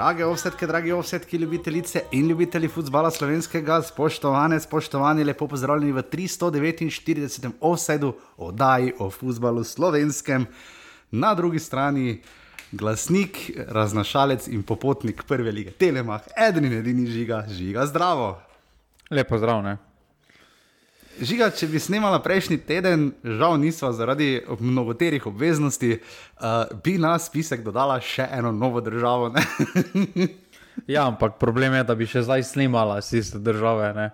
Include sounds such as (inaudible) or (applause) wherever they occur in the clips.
Drage ovsetke, dragi ovsetki, ljubitelice in ljubitelji futbola slovenskega, spoštovane, spoštovani, lepo pozdravljeni v 349. offsetu oddaji o futbalu slovenskem. Na drugi strani glasnik, raznašalec in popotnik prve lige Telemach, eden in edini žiga, žiga zdravo. Lepo zdrav, ne? Žiga, če bi snimala prejšnji teden, žal nismo zaradi mnogoterih obveznosti, uh, bi na spisek dodala še eno novo državo. (laughs) Ja, ampak problem je, da bi še zdaj snimala s iste države. Ne?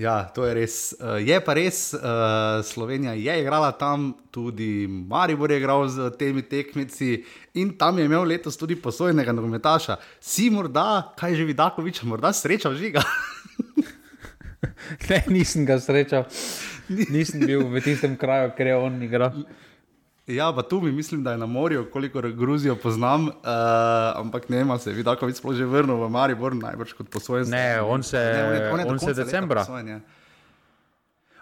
Ja, to je res. Uh, je pa res, uh, Slovenija je igrala tam, tudi Maribor je igral z temi tekmici in tam je imel letos tudi posojenega nogometaša. Si morda, kaj že Vidakovič, morda sreča žiga. (laughs) (laughs) ne, nisem ga srečal, nisem bil v tistem kraju, ker je on igral. ja, pa tu mi mislim, da je na morju, kolikor Gruzijo poznam, uh, ampak ne, ima se Vidakovič sploh že vrnil v Maribor, najbrž kot posojen. Ne, on se, on se decembra.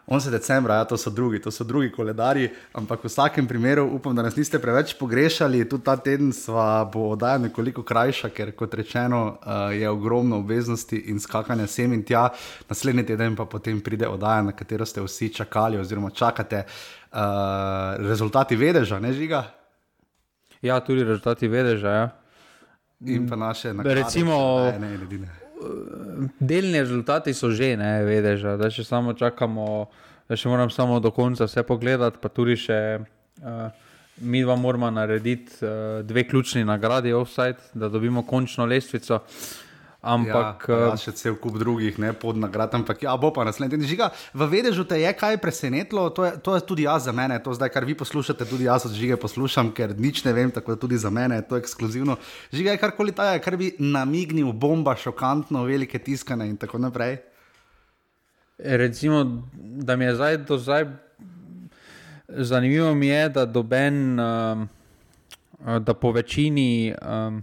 On se decembra, ja, to so drugi, to so drugi koledarji, ampak v vsakem primeru upam, da nas niste preveč pogrešali. Tudi ta teden sva bo oddaja nekoliko krajša, ker kot rečeno uh, je ogromno obveznosti in skakanja sem in tja. Naslednji teden pa potem pride oddaja, na katero ste vsi čakali oziroma čakate. Uh, rezultati vedeža, ne žiga? Ja, tudi rezultati vedeža. Ja. In pa naše nagrade. Recimo- Ne, ne, ne, ne. Delni rezultati so že, ne veš, da še samo čakamo, da še moram samo do konca vse pogledati, pa tudi še uh, mi dva moramo narediti uh, dve ključni nagradi offside, da dobimo končno lestvico. Ampak ja, ja, še cel kup drugih ne, podnagrad, ampak ja, bo pa naslednji teden. Žiga, v vedežu te je kaj presenetilo, to je, to je tudi jaz za mene, to zdaj, kar vi poslušate, tudi jaz od žige poslušam, ker nič ne vem, tako da tudi za mene je to ekskluzivno. Žiga je karkoli taja, kar bi namignil, bomba, šokantno, velike tiskane in tako naprej. recimo, da mi je zdaj do zdaj zanimivo, mi je, da doben, um, da po večini um,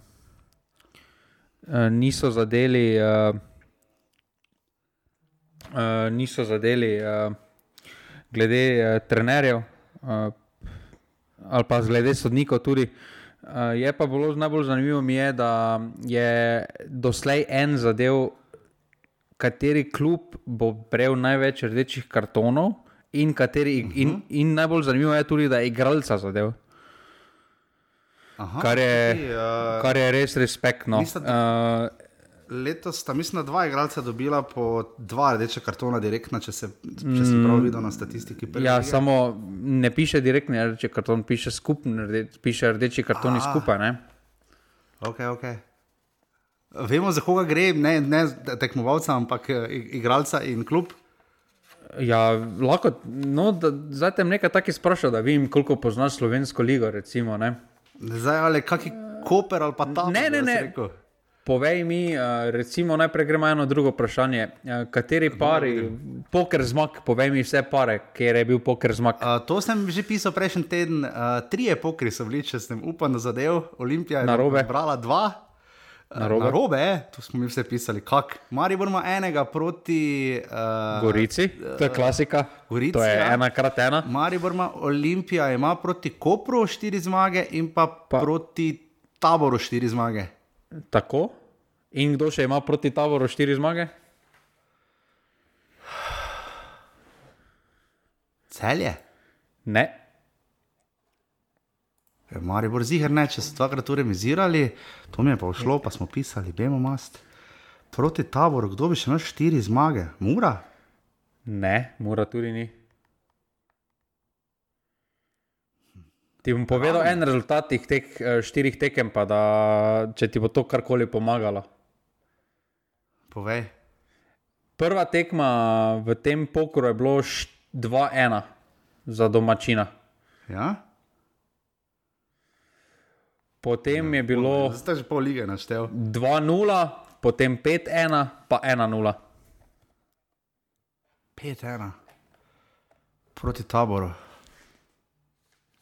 niso zadeli. Uh, niso zadeli, uh, glede uh, trenerjev, uh, ali pa glede sodnikov, tudi. Uh, je pa bilo najbolj zanimivo, mi je, da je doslej en zadev, kateri klub bo prejel največ rdečih kartonov, in, kateri, uh -huh. in, in najbolj zanimivo je tudi, da je igralca zadev, Aha, kar je, ti, uh, kar je res respektno. nista- Uh, Letos sta, mislim, dva igralca dobila po dva rdeče kartona direktno, če, se, če sem prav videl na statistiki. Ja, lige. samo ne piše direktno rdeči karton, piše skupni, rdeč, piše rdeči kartoni A. skupaj. Ne? Okay, okay. Vemo, za koga gre, ne, ne tekmovalca, ampak eh, ig- igralca in klub. Ja, lahko, no, da, zdaj te nekaj takih sprašal, da vidim, koliko poznaš slovensko ligo. Recimo, ne. Zdaj, ali kaki koper ali pa tam. Ne, ne, ne. Povej mi, uh, recimo, najprej gremo eno drugo vprašanje. Uh, kateri pari, poker zmag, povej mi vse pare, kjer je bil poker zmag. Uh, to sem že pisal prejšnji teden. Uh, trije pokri so bili, če sem upal na zadev. Olimpija je Narobe. brala dva. Narobe. Na robe, eh, tu smo mi vse pisali. Kak? Maribor ima enega proti uh, Gorici, to je klasika. Gorici, to je ja. ena krat ena. Maribor ima Olimpija, ima proti Kopru štiri zmage in pa, pa. Proti Taboru štiri zmage. Tako. In kdo še ima proti Tavoru štiri zmage? Celje. Ne. Maribor ziger ne, če so dvakrat uremizirali, to mi je pa všlo, pa smo pisali, bemo mast. Proti taboru, kdo bi še imel štiri zmage? Mura? Ne, mora tudi ni. Ti bom povedal en rezultat teh tek, eh, štirih tekem, pa da če ti bo to karkoli pomagalo. Povej. Prva tekma v tem pokru je bilo š- 2-1 za domačina. Ja? Potem je bilo Zdaj že pol lige naštel. 2-0, potem 5-1, pa 1-0. 5-1. Proti taboru.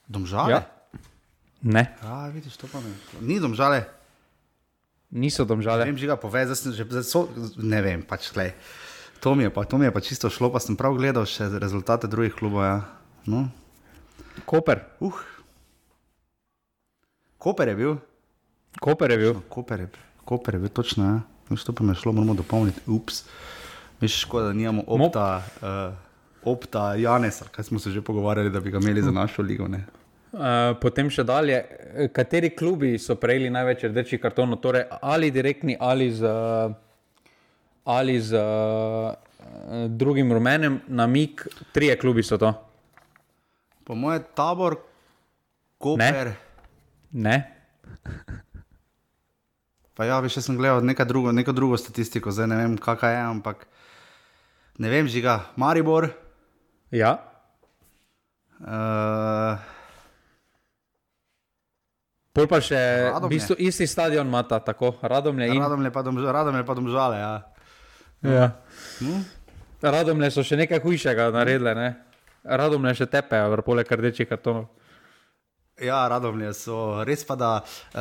Domžale? Ja. Ne, ja vidiš, to pa ne. Ni domžale. niso Ne domžale. vem, že ga pove, zdaj sem že zdaj so, ne vem, pač klej. To mi, je pa, to mi je pa čisto šlo, pa sem prav gledal še rezultate drugih klubov. Ja. No. Koper. Uh. Koper je bil, Koper je bil. Koper je, Koper je bil točno, ja. Veš, to pa me je šlo, moramo dopolniti. Ups. Veš, škoda, da nimamo opta, uh, opta Janes, kaj smo se že pogovarjali, da bi ga imeli za našo ligo. Ne? Uh, potem še dalje, kateri klubi so prejeli največ rdečih kartonov, torej ali direktni ali z, ali z uh, drugim rumenem, na mik, trije klubi so to. Po mojem, tabor, Koper. Ne. Ne? Pa ja, veš, sem gledal neko drugo, neko drugo statistiko, zdaj ne vem, kakšna je, ampak ne vem, žiga, Maribor. Ja. Uh, Pol pa še v bistvu isti stadion ima ta, tako Radomlje in Radomlje pa, dom, Radomlje pa domžale. Ja. Ja. Hm? Radomlje so še nekaj hujšega naredile, ne? Radomlje še tepejo, vrpole krdečih kartonov. Ja, radomlje so. Res pa da.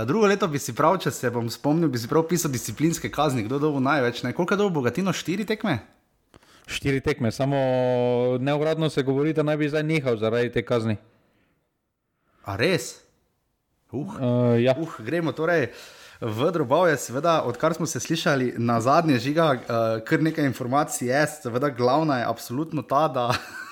Drugo leto bi si prav, če se bom spomnil, bi si prav pisal disciplinske kazni. Kdo dobo največ? Ne? Koliko je dobo bogatino? Štiri tekme? Štiri tekme, samo neugradno se govori, da naj bi zdaj nehal zaradi te kazni. A res? Uh, uh, ja. uh, gremo torej. V Drobavu je, seveda, odkar smo se slišali na zadnje žiga, uh, kar nekaj informacij je, seveda, glavna je absolutno ta, da (laughs)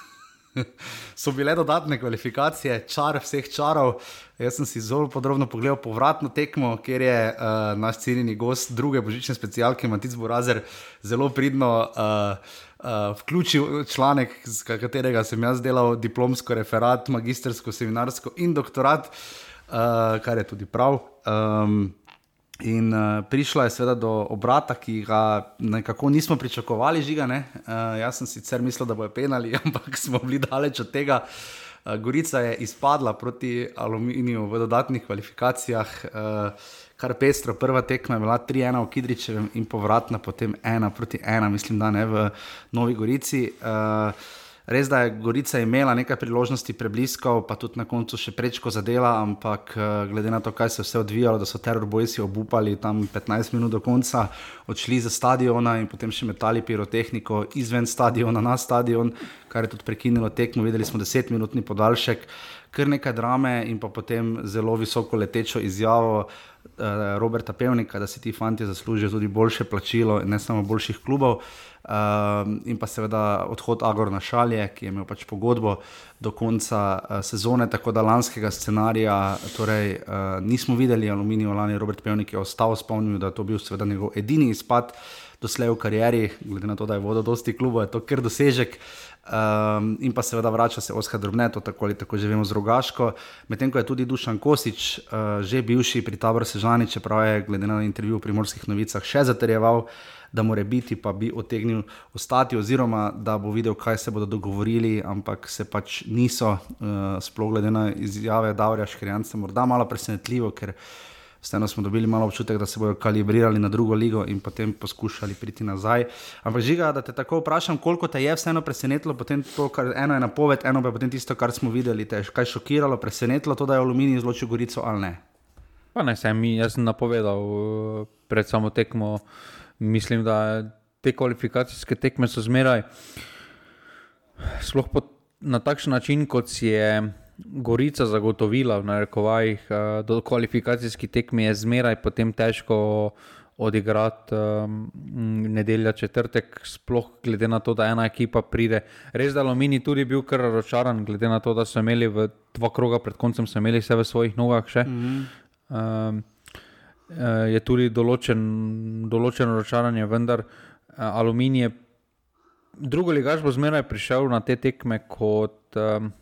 (laughs) so bile dodatne kvalifikacije, čar vseh čarov. Jaz sem si zelo podrobno pogledal povratno tekmo, kjer je uh, naš cenjeni gost druge božične specialke, Matic Borazer, zelo pridno. Uh, Uh, vključil članek, z katerega sem jaz delal diplomsko referat, magistersko, seminarsko in doktorat, uh, kar je tudi prav. Um, In uh, prišla je seveda do obrata, ki ga nekako nismo pričakovali, žiga. Uh, jaz sem sicer mislil, da bojo penali, (laughs) ampak smo bili daleč od tega. Uh, Gorica je izpadla proti aluminiju v dodatnih kvalifikacijah, uh, kar pestro. Prva tekma je bila 3-1 v Kidričevem in povratna potem 1-1, mislim, da ne v Novi Gorici. Uh, Res da je Gorica imela nekaj priložnosti prebliskov, pa tudi na koncu še prečko zadela, ampak eh, glede na to, kaj se je vse odvijalo, da so terorbojci obupali tam 15 minut do konca, odšli za stadiona in potem še metali pirotehniko izven stadiona na stadion, kar je tudi prekinilo tekmo. Videli smo 10-minutni podaljšek, kar nekaj drame in pa potem zelo visoko letečo izjavo. Uh, Roberta Pevnika, da si ti fanti zaslužijo tudi boljše plačilo, ne samo boljših klubov. Uh, Um, in pa seveda odhod Agor na šalje, ki je imel pač pogodbo do konca uh, sezone, tako da lanskega scenarija torej, uh, nismo videli, Aluminijo lani Robert Pevnik je ostal spomnil, da je to bil seveda njegov edini izpad doslej v karieri, glede na to, da je vodil dosti klubov, je to kar dosežek. Um, in pa seveda vrača se Oskar Drobneto, tako ali tako že vemo z Rogaško, medtem ko je tudi Dušan Kosič, uh, že bivši pri taboru Sežani, čeprav je glede na intervju v primorskih novicah še zaterjeval, da mora biti, pa bi otegnil ostati, oziroma da bo videl, kaj se bodo dogovorili, ampak se pač niso, uh, sploh glede na izjave Davrija Škrijanca, morda malo presenetljivo, ker vseeno smo dobili malo občutek, da se bodo kalibrirali na drugo ligo in potem poskušali priti nazaj. Ampak žiga, da te tako vprašam, koliko te je vseeno presenetilo, potem to, kar eno je napoved, eno pa je potem tisto, kar smo videli, te je kaj šokiralo, presenetilo to, da je aluminij izločil Gorico ali ne. Pa ne, sem, jaz napovedal uh, pred samo tekmo mislim, da te kvalifikacijske tekme so zmeraj, sploh na takšen način, kot si je Gorica zagotovila, v narekovajih, eh, do kvalifikacijskih tekm je zmeraj potem težko. Odigrati um, nedelja, četrtek, sploh glede na to, da ena ekipa pride. Res, da Alumini tudi bil kar razočaran, glede na to, da so imeli v dva kroga pred koncem, so imeli vse v svojih nogah. Mm -hmm. um, je tudi določen, določeno razočaranje, vendar uh, aluminij je. Drugo ligaš bo zmeraj prišel na te tekme kot um,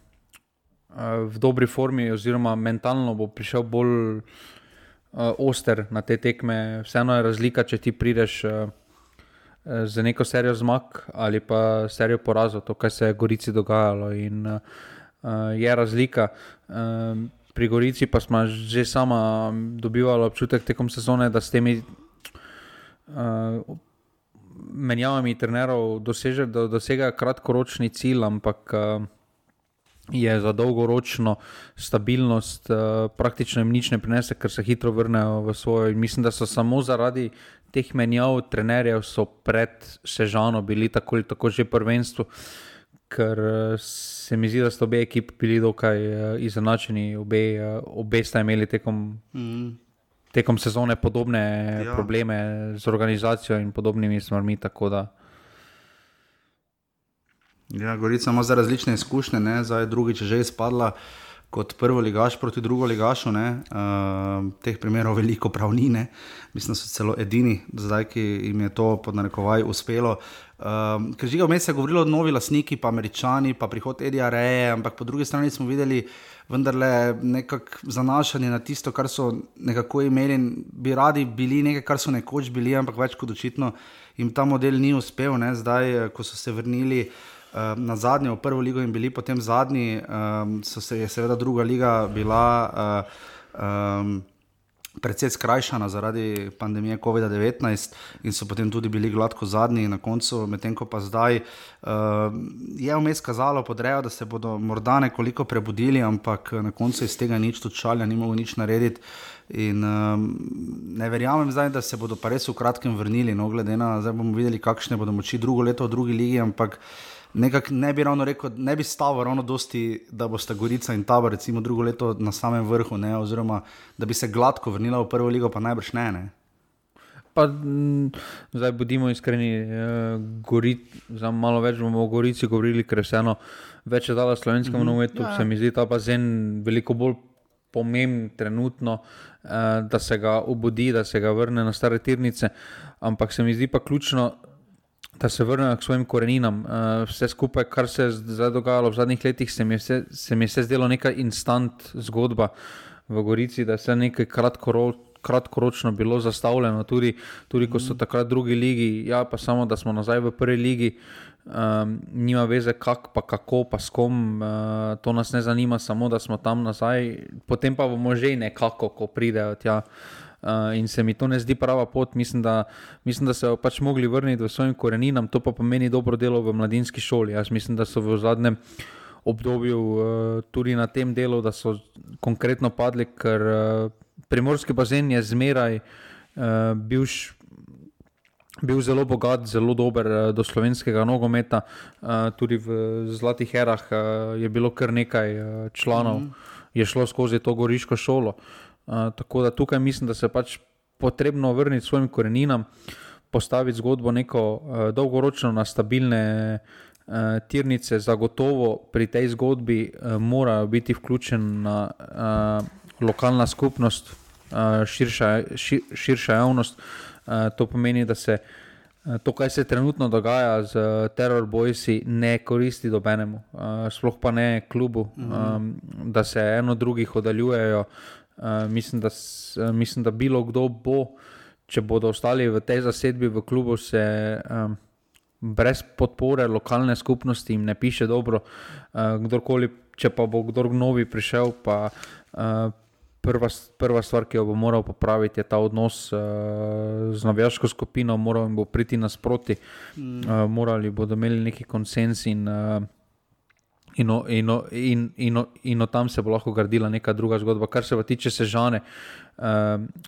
v dobri formi, oziroma mentalno bo prišel bolj uh, oster na te tekme. Vseeno je razlika, če ti prideš uh, za neko serijo zmag ali pa serijo porazov, to, kar se je v Gorici dogajalo. In uh, je razlika. Uh, pri Gorici pa smo že sama dobivali občutek tekom sezone, da s temi uh, menjavami trenerov doseže, da dosegajo kratkoročni cilj, ampak uh, je za dolgoročno stabilnost uh, praktično jim nič ne prinese, ker se hitro vrnejo v svojo. In mislim, da so samo zaradi teh menjav trenerjev pred Sežano bili tako ali tako že prvenstvo. Ker se mi zdi, da so obe ekipi bili dokaj uh, izenačeni, obe, uh, obe sta imeli tekom. Mm. tekom sezone podobne ja. probleme z organizacijo in podobnimi stvarmi. Ja, Gorica ima za različne izkušnje, ne? zdaj drugič že izpadla kot prvo ligaš proti drugo ligašu. Uh, teh primerov veliko prav ni, ne? mislim, da so celo edini, zdaj, ki jim je to pod narekovaj uspelo. Uh, ker že vmes je govorilo o novi lasniki, pa američani, pa prihod Edija Reje, ampak po drugi strani smo videli vendarle nekako zanašanje na tisto, kar so nekako imeli in bi radi bili nekaj, kar so nekoč bili, ampak več kot očitno jim ta model ni uspel, ne? zdaj, ko so se vrnili. Uh, na zadnje, v prvo ligo in bili potem zadnji, um, so se je seveda druga liga bila uh, um, precej skrajšana zaradi pandemije COVID-19 in so potem tudi bili gladko zadnji na koncu, medtem ko pa zdaj uh, je vmes kazalo podrejo, da se bodo morda nekoliko prebudili, ampak na koncu iz tega nič tudi šalja, ni mogel nič narediti. In um, ne verjamem zdaj, da se bodo pa res v kratkem vrnili, no glede na to, zdaj bomo videli, kakšne bodo moči drugo leto v drugi ligi, ampak nekako ne bi ravno rekel, ne bi stavil ravno dosti, da boste Gorica in Tabor, recimo, drugo leto na samem vrhu, ne, oziroma da bi se gladko vrnila v prvo ligo, pa najbrž ne. ne. Pa, m, zdaj bodimo iskreni, eh, gori, malo več bomo o Gorici govorili, ker se eno več je dalo slovenskemu mm -hmm. nogometu, ja. se mi zdi ta bazen veliko bolj pomemben trenutno, eh, da se ga obudi, da se ga vrne na stare tirnice. Ampak se mi zdi pa ključno, da se vrnem k svojim koreninam. Uh, vse skupaj, kar se je zdaj dogajalo v zadnjih letih, se mi je vse, se mi je vse zdelo neka instant zgodba v Gorici, da je vse nekaj kratkoročno. Kratkoročno bilo zastavljeno, tudi, tudi ko so takrat drugi ligi, ja, pa samo da smo nazaj v prvi ligi, um, nima veze, kak, pa kako, pa s kom, uh, to nas ne zanima, samo da smo tam nazaj, potem pa bomo že nekako, ko pridejo tja. Uh, Uh, in se mi to ne zdi prava pot. Mislim, da, mislim, da se bodo pač mogli vrniti v svojim koreninam, to pa pomeni dobro delo v mladinski šoli. Jaz mislim, da so v zadnjem obdobju uh, tudi na tem delu, da so konkretno padli, ker uh, primorski bazen je zmeraj uh, bil. Bil zelo bogat, zelo dober do slovenskega nogometa, tudi v Zlatih erah je bilo kar nekaj članov, mm -hmm. je šlo skozi to goriško šolo tako da tukaj mislim, da se pač potrebno vrniti svojim koreninam, postaviti zgodbo neko uh, dolgoročno na stabilne uh, tirnice, zagotovo pri tej zgodbi uh, mora biti vključena uh, lokalna skupnost, uh, širša, šir, širša javnost. Uh, to pomeni, da se to, kar se trenutno dogaja z teror bojci, ne koristi dobenemu, uh, sploh pa ne klubu, um, da se eno drugih oddaljujejo. Uh, Uh, mislim, da, uh, mislim, da bilo kdo bo, če bodo ostali v tej zasedbi v klubu, se um, brez podpore lokalne skupnosti jim ne piše dobro. Uh, kdorkoli, če pa bo kdo novi prišel, pa uh, prva, prva stvar, ki jo bo moral popraviti, je ta odnos uh, z navijaško skupino, moral jim bo priti nasproti, mm. uh, morali bodo imeli neki konsens in uh, In, in, in, in, in od tam se bo lahko gradila neka druga zgodba. Kar se pa tiče sežane, uh,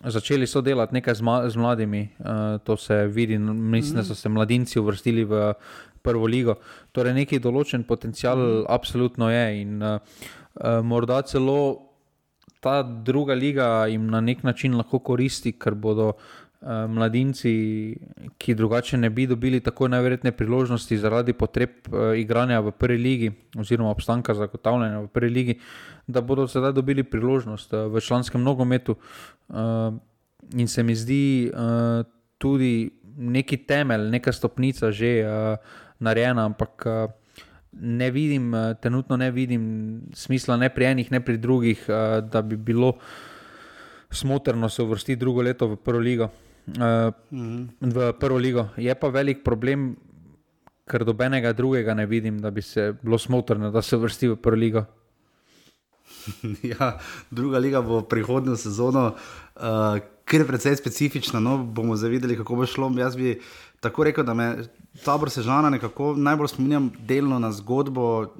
začeli so delati nekaj z, ma, z mladimi, uh, to se vidi, mislim, da so se mladinci uvrstili v prvo ligo. Torej, neki določen potencial, absolutno je. In uh, morda celo ta druga liga jim na nek način lahko koristi, ker bodo uh, mladinci, ki drugače ne bi dobili tako najverjetne priložnosti zaradi potreb uh, igranja v prvi ligi, oziroma obstanka zagotavljanja v prvi ligi, da bodo sedaj dobili priložnost uh, v članskem nogometu. In se mi zdi tudi neki temelj, neka stopnica že narejena, ampak. Ne vidim, trenutno ne vidim smisla, ne pri enih, ne pri drugih, da bi bilo smotrno se uvrstiti drugo leto v prvo ligo uh, v prvo ligo. Je pa velik problem, ker dobenega drugega ne vidim, da bi se bilo smotrno, da se vrsti v prvo ligo. (laughs) Ja, druga liga bo prihodnjo sezono, uh, ker je precej specifična. No, bomo zavideli, kako bo šlo. Jaz bi tako rekel, da me tabor sežana nekako najbolj spominjam delno na zgodbo,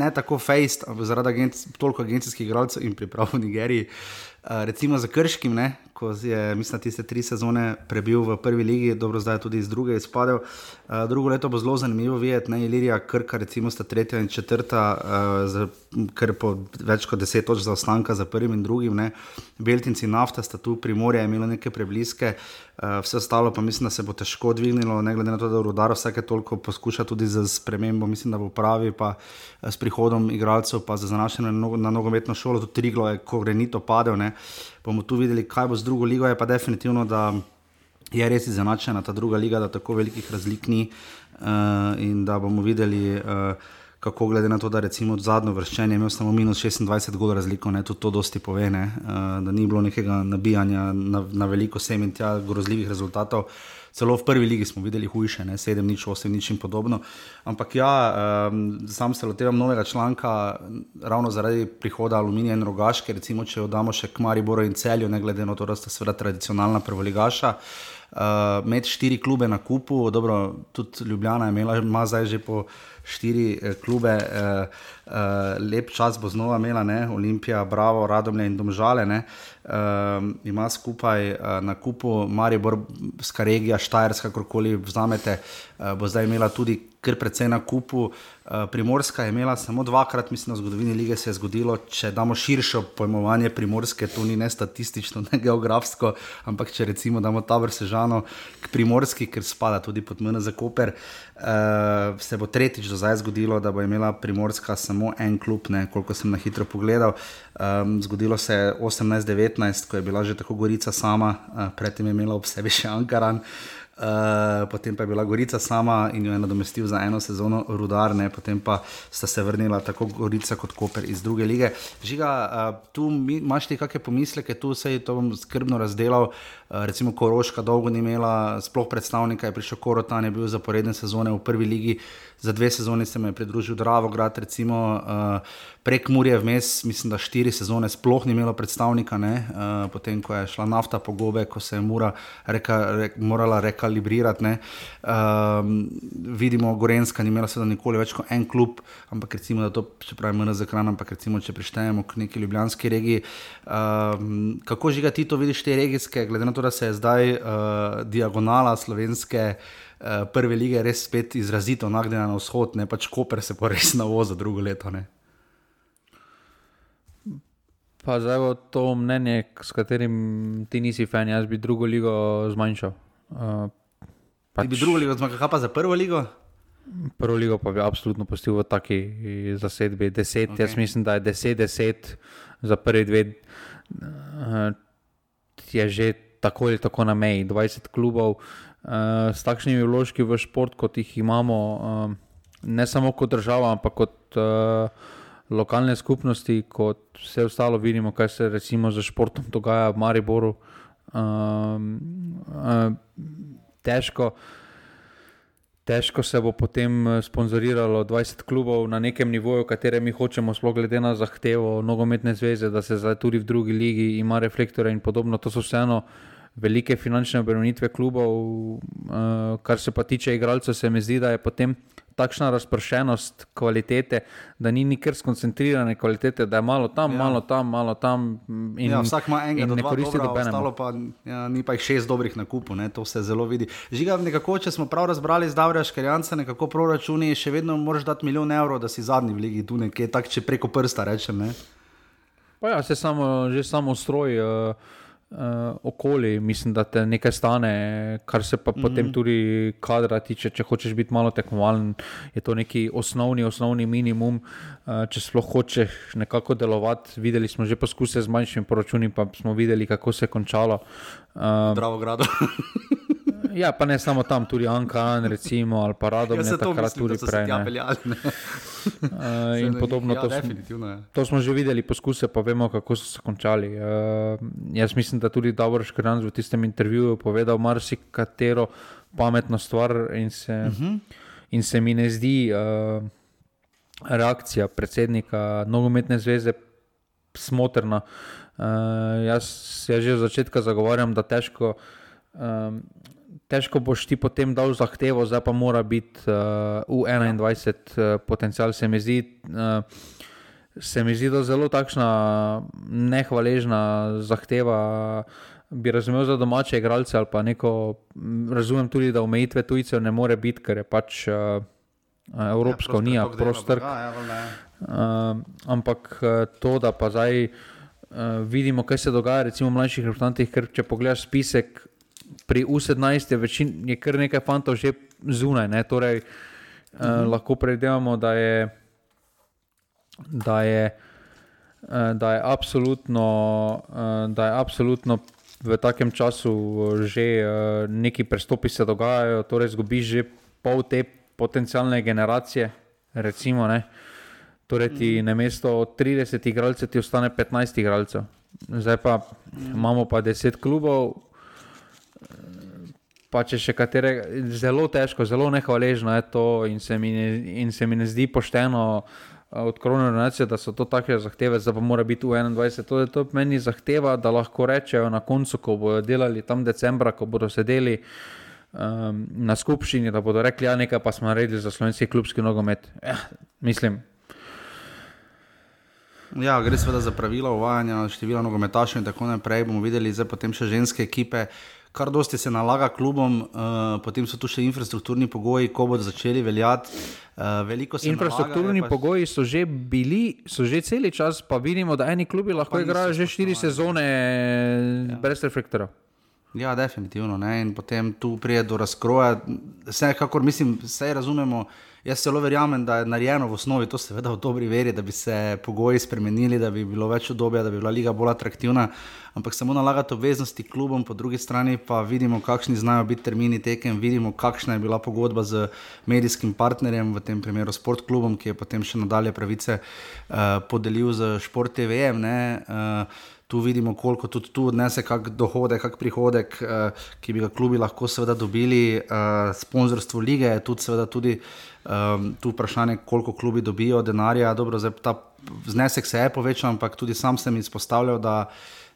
ne tako fejst, zaradi agenc toliko agencijskih igralcev in priprav v Nigeriji. Uh, Eh, recimo za Krškim, ne, ko je, mislim, tiste tri sezone prebil v prvi ligi, dobro, zdaj tudi iz druge izpadel. Uh, drugo leto bo zelo zanimivo videti, ne, Ilirija, Krka, recimo sta tretja in četrta, uh, z kar po več kot deset točk zaostanka za prvim in drugim. Ne. Beltinci nafta sta tu, primorje je imelo neke prebliske, uh, vse ostalo pa mislim, da se bo težko dvignilo, ne glede na to, da Rudar vsake toliko poskuša tudi za spremembo, mislim, da bo pravi, pa s prihodom igralcev, pa za zanašanje na, na nogometno šolo, tudi Triglo je korenito padel. Ne. Bomo tu videli, kaj bo z drugo ligo, je pa definitivno, da je res izenačena ta druga liga, da tako velikih razlik ni uh, in da bomo videli. Uh, kako glede na to, da recimo zadnjo vrščenje imel samo minus 26 gol razliko, ne, tudi to dosti pove, ne, uh, da ni bilo nekega nabijanja na, na veliko sem in tja grozljivih rezultatov. Celo v prvi ligi smo videli hujše, ne, 7, nič, 8, nič in podobno. Ampak ja, um, sam se lotevam novega članka, ravno zaradi prihoda aluminija in rogaške, recimo, če odamo še k Mariboru in celju, ne glede na to, da sta seveda tradicionalna prvoligaša. Uh, med štiri klube na kupu, dobro, tudi Ljubljana je imela, ima zdaj že po štiri eh, klube, eh, eh, lep čas bo znova imela, ne? Olimpija, Bravo, Radomlje in Domžale. Ne? Uh, ima skupaj uh, na kupu Maribor, Skaregija, Štajerska, kakorkoli vzamete, uh, bo zdaj imela tudi kar precej na kupu. Uh, Primorska je imela samo dvakrat, mislim, v zgodovini lige se je zgodilo, če damo širšo pojmovanje Primorske, to ni ne statistično, ne geografsko, ampak če recimo damo ta vrsežano k Primorski, ker spada tudi pod MN za Koper, uh, se bo tretjič do zdaj zgodilo, da bo imela Primorska samo en klub, ne, koliko sem na hitro pogledal. Um, zgodilo se je 18-19. 2015, ko je bila že tako Gorica sama, uh, predtem je imela ob sebi še Ankaran. Uh, potem pa je bila Gorica sama in jo je nadomestil za eno sezono rudar, ne? potem pa sta se vrnila tako Gorica kot Koper iz druge lige. Žiga, uh, tu imaš ti kakšne pomisleke, tu se je to skrbno razdelal. Uh, recimo Koroška dolgo ni imela, sploh predstavnika je prišel Korotan, je bil zaporedne sezone v prvi ligi. Za dve sezoni se mi je pridružil Dravograd, recimo uh, prek Murje vmes, mislim, da štiri sezone sploh ni imelo predstavnika, uh, potem ko je šla nafta po gobe, ko se je mura reka, re, morala rekalibrirati. Uh, vidimo, Gorenska ni imela seveda nikoli več kot en klub, ampak recimo, da to, če pravimo na zakran, ampak recimo, če prištejemo k neki ljubljanski regiji. Uh, kako žiga ti to vidiš te regijske, glede na to, da se je zdaj uh, diagonala slovenske. Uh, prve lige res spet izrazito nagnjena na vzhod, ne pač Koper se pa res na vozo drugo leto. Ne? Pa zdaj bo to mnenje, s katerim ti nisi fan, jaz bi drugo ligo zmanjšal. Uh, pač, ti bi drugo ligo zmanjšal, kaj pa za prvo ligo? Prvo ligo pa bi absolutno postil v taki zasedbi. Deset, okay. Jaz mislim, da je 10-10 za prvi dve. Uh, je že tako ali tako na meji, 20 klubov uh, s takšnimi vložki v šport, kot jih imamo, uh, ne samo kot država, ampak kot. Uh, lokalne skupnosti, kot vse ostalo, vidimo, kaj se recimo za športom dogaja v Mariboru. Um, uh, težko, težko se bo potem sponzoriralo 20 klubov na nekem nivoju, katere mi hočemo, sploh glede na zahtevo nogometne zveze, da se zdaj tudi v drugi ligi ima reflektore in podobno. To so vseeno velike finančne obremenitve klubov, uh, kar se pa tiče igralcev, se mi zdi, da je potem takšna razpršenost kvalitete, da ni nikjer skoncentrirane kvalitete, da je malo tam, ja. malo tam, malo tam. In, ja, vsak ima enega, ne koristi ostalo pa ja, ni pa jih šest dobrih na kupu, ne, to se zelo vidi. Žiga, nekako, če smo prav razbrali z Davrija Škarjanca, nekako proračuni, še vedno moraš dati milijon evrov, da si zadnji v ligi, tu nekje, tak, če preko prsta rečem. Ne. Pa ja, se samo, že samo stroj. Uh, uh, okoli, mislim, da te nekaj stane, kar se pa mm -hmm. potem mhm. tudi kadra tiče. Če hočeš biti malo tekmovalen, je to neki osnovni, osnovni minimum. Uh, če sploh hočeš nekako delovati, videli smo že poskuse z manjšimi poročuni, pa smo videli, kako se je končalo. Uh, Zdravo, grado. (laughs) Ja, pa ne samo tam, tudi Ankaran, recimo, ali pa Radom, ja, takrat tudi prej. Ne. Peljali, ne. uh, in podobno. Ja, to, smo, to smo že videli, poskuse, pa vemo, kako so se končali. Uh, jaz mislim, da tudi Davor Škrjanc v tistem intervjuju povedal marsikatero pametno stvar in se, uh mhm. -huh. in se mi ne zdi uh, reakcija predsednika Nogometne zveze smotrna. Uh, jaz se že od začetka zagovarjam, da težko. Um, težko boš ti potem dal zahtevo, zdaj pa mora biti uh, v 21 uh, potencial. Se mi zdi, uh, se mi zdi, da je zelo takšna nehvaležna zahteva. Bi razumel za domače igralce ali pa neko, razumem tudi, da omejitve tujcev ne more biti, ker je pač uh, uh, Evropska ja, unija, prostor. Ja, uh, ampak to, da pa zdaj uh, vidimo, kaj se dogaja, recimo v mlajših reprezentantih, ker če pogledaš spisek, pri U17 je, večin, je kar nekaj fantov že zunaj. Ne? Torej, uh, mhm. lahko predvidevamo, da je. Da je Da je, da je absolutno v takem času že neki prestopi se dogajajo, torej zgubiš že pol te potencijalne generacije. Recimo, torej, ti na mesto 30 igralcev ti ostane 15 igralcev, zdaj pa mhm. imamo pa 10 klubov, pa če še katere, zelo težko, zelo nehvaležno je to, in se mi ne, in se mi ne zdi pošteno uh, od koronacije, da so to take zahteve, da pa mora biti v 21. To, to meni zahteva, da lahko rečejo na koncu, ko bodo delali tam decembra, ko bodo sedeli. Um, na skupščini, da bodo rekli, ja, nekaj pa smo naredili za slovenski klubski nogomet. Ja, mislim. Ja, gre seveda za pravila uvajanja, število nogometašov in tako naprej. Bomo videli, zdaj potem še ženske ekipe, kar dosti se nalaga klubom, uh, potem so tu še infrastrukturni pogoji, ko bodo začeli veljati. Uh, infrastrukturni nalaga, pogoji so že bili, so že cel čas, pa vidimo, da eni klubi lahko igrajo že štiri sezone ja. brez reflektorja. Ja, definitivno. Ne? In potem tu pride do razkroja. Vse, kakor mislim, vse razumemo. Jaz zelo verjamem, da je narejeno v osnovi, to seveda v dobri veri, da bi se pogoji spremenili, da bi bilo več obdobja, da bi bila liga bolj atraktivna, ampak samo nalagati obveznosti klubom, po drugi strani pa vidimo, kakšni znajo biti termini tekem, vidimo, kakšna je bila pogodba z medijskim partnerjem, v tem primeru Sport klubom, ki je potem še nadalje pravice uh, podelil z Sport TV-jem. Uh, tu vidimo, koliko tudi tu odnese, kak dohodek, kak prihodek, uh, ki bi ga klubi lahko seveda dobili, uh, sponzorstvo lige, tudi seveda tudi. Um, tu vprašanje, koliko klubi dobijo denarja. Dobro, zdaj, ta znesek se je povečal, ampak tudi sam sem izpostavljal, da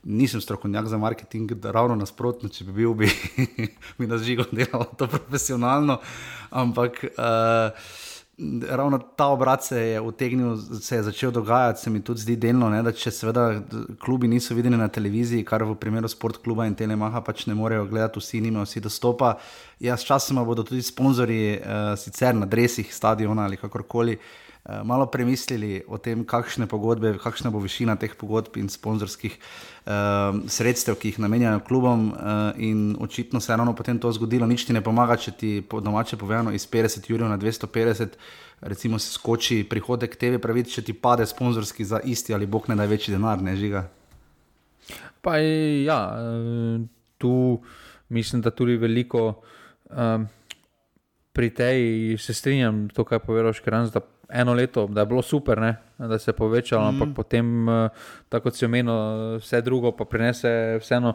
nisem strokovnjak za marketing, ravno nasprotno, če bi bil, bi (laughs) mi nas žigo delal to profesionalno. Ampak. Uh, ravno ta obrat se je utegnil, se je začel dogajati, se mi tudi zdi delno, ne, če seveda klubi niso videni na televiziji, kar v primeru sport kluba in telemaha pač ne morejo gledati, vsi nimajo vsi dostopa. Ja, sčasoma bodo tudi sponzorji uh, sicer na dresih stadiona ali kakorkoli. Eh, malo premislili o tem, kakšne pogodbe, kakšna bo višina teh pogodb in sponzorskih uh, sredstev, ki jih namenjajo klubom, uh, in očitno se je ravno potem to zgodilo. Nič ti ne pomaga, če ti po domače povedano iz 50 jurjev na 250, recimo se skoči prihodek TV pravic, če ti pade sponzorski za isti ali bog ne največji denar, ne žiga. Pa ja, tu mislim, da tudi veliko. Um, Pri tej se strinjam, to, kar je povedal Škranc, da eno leto, da je bilo super, ne? da se je povečalo, mm. ampak mhm. potem, eh, tako kot si omenil, vse drugo pa prinese vseeno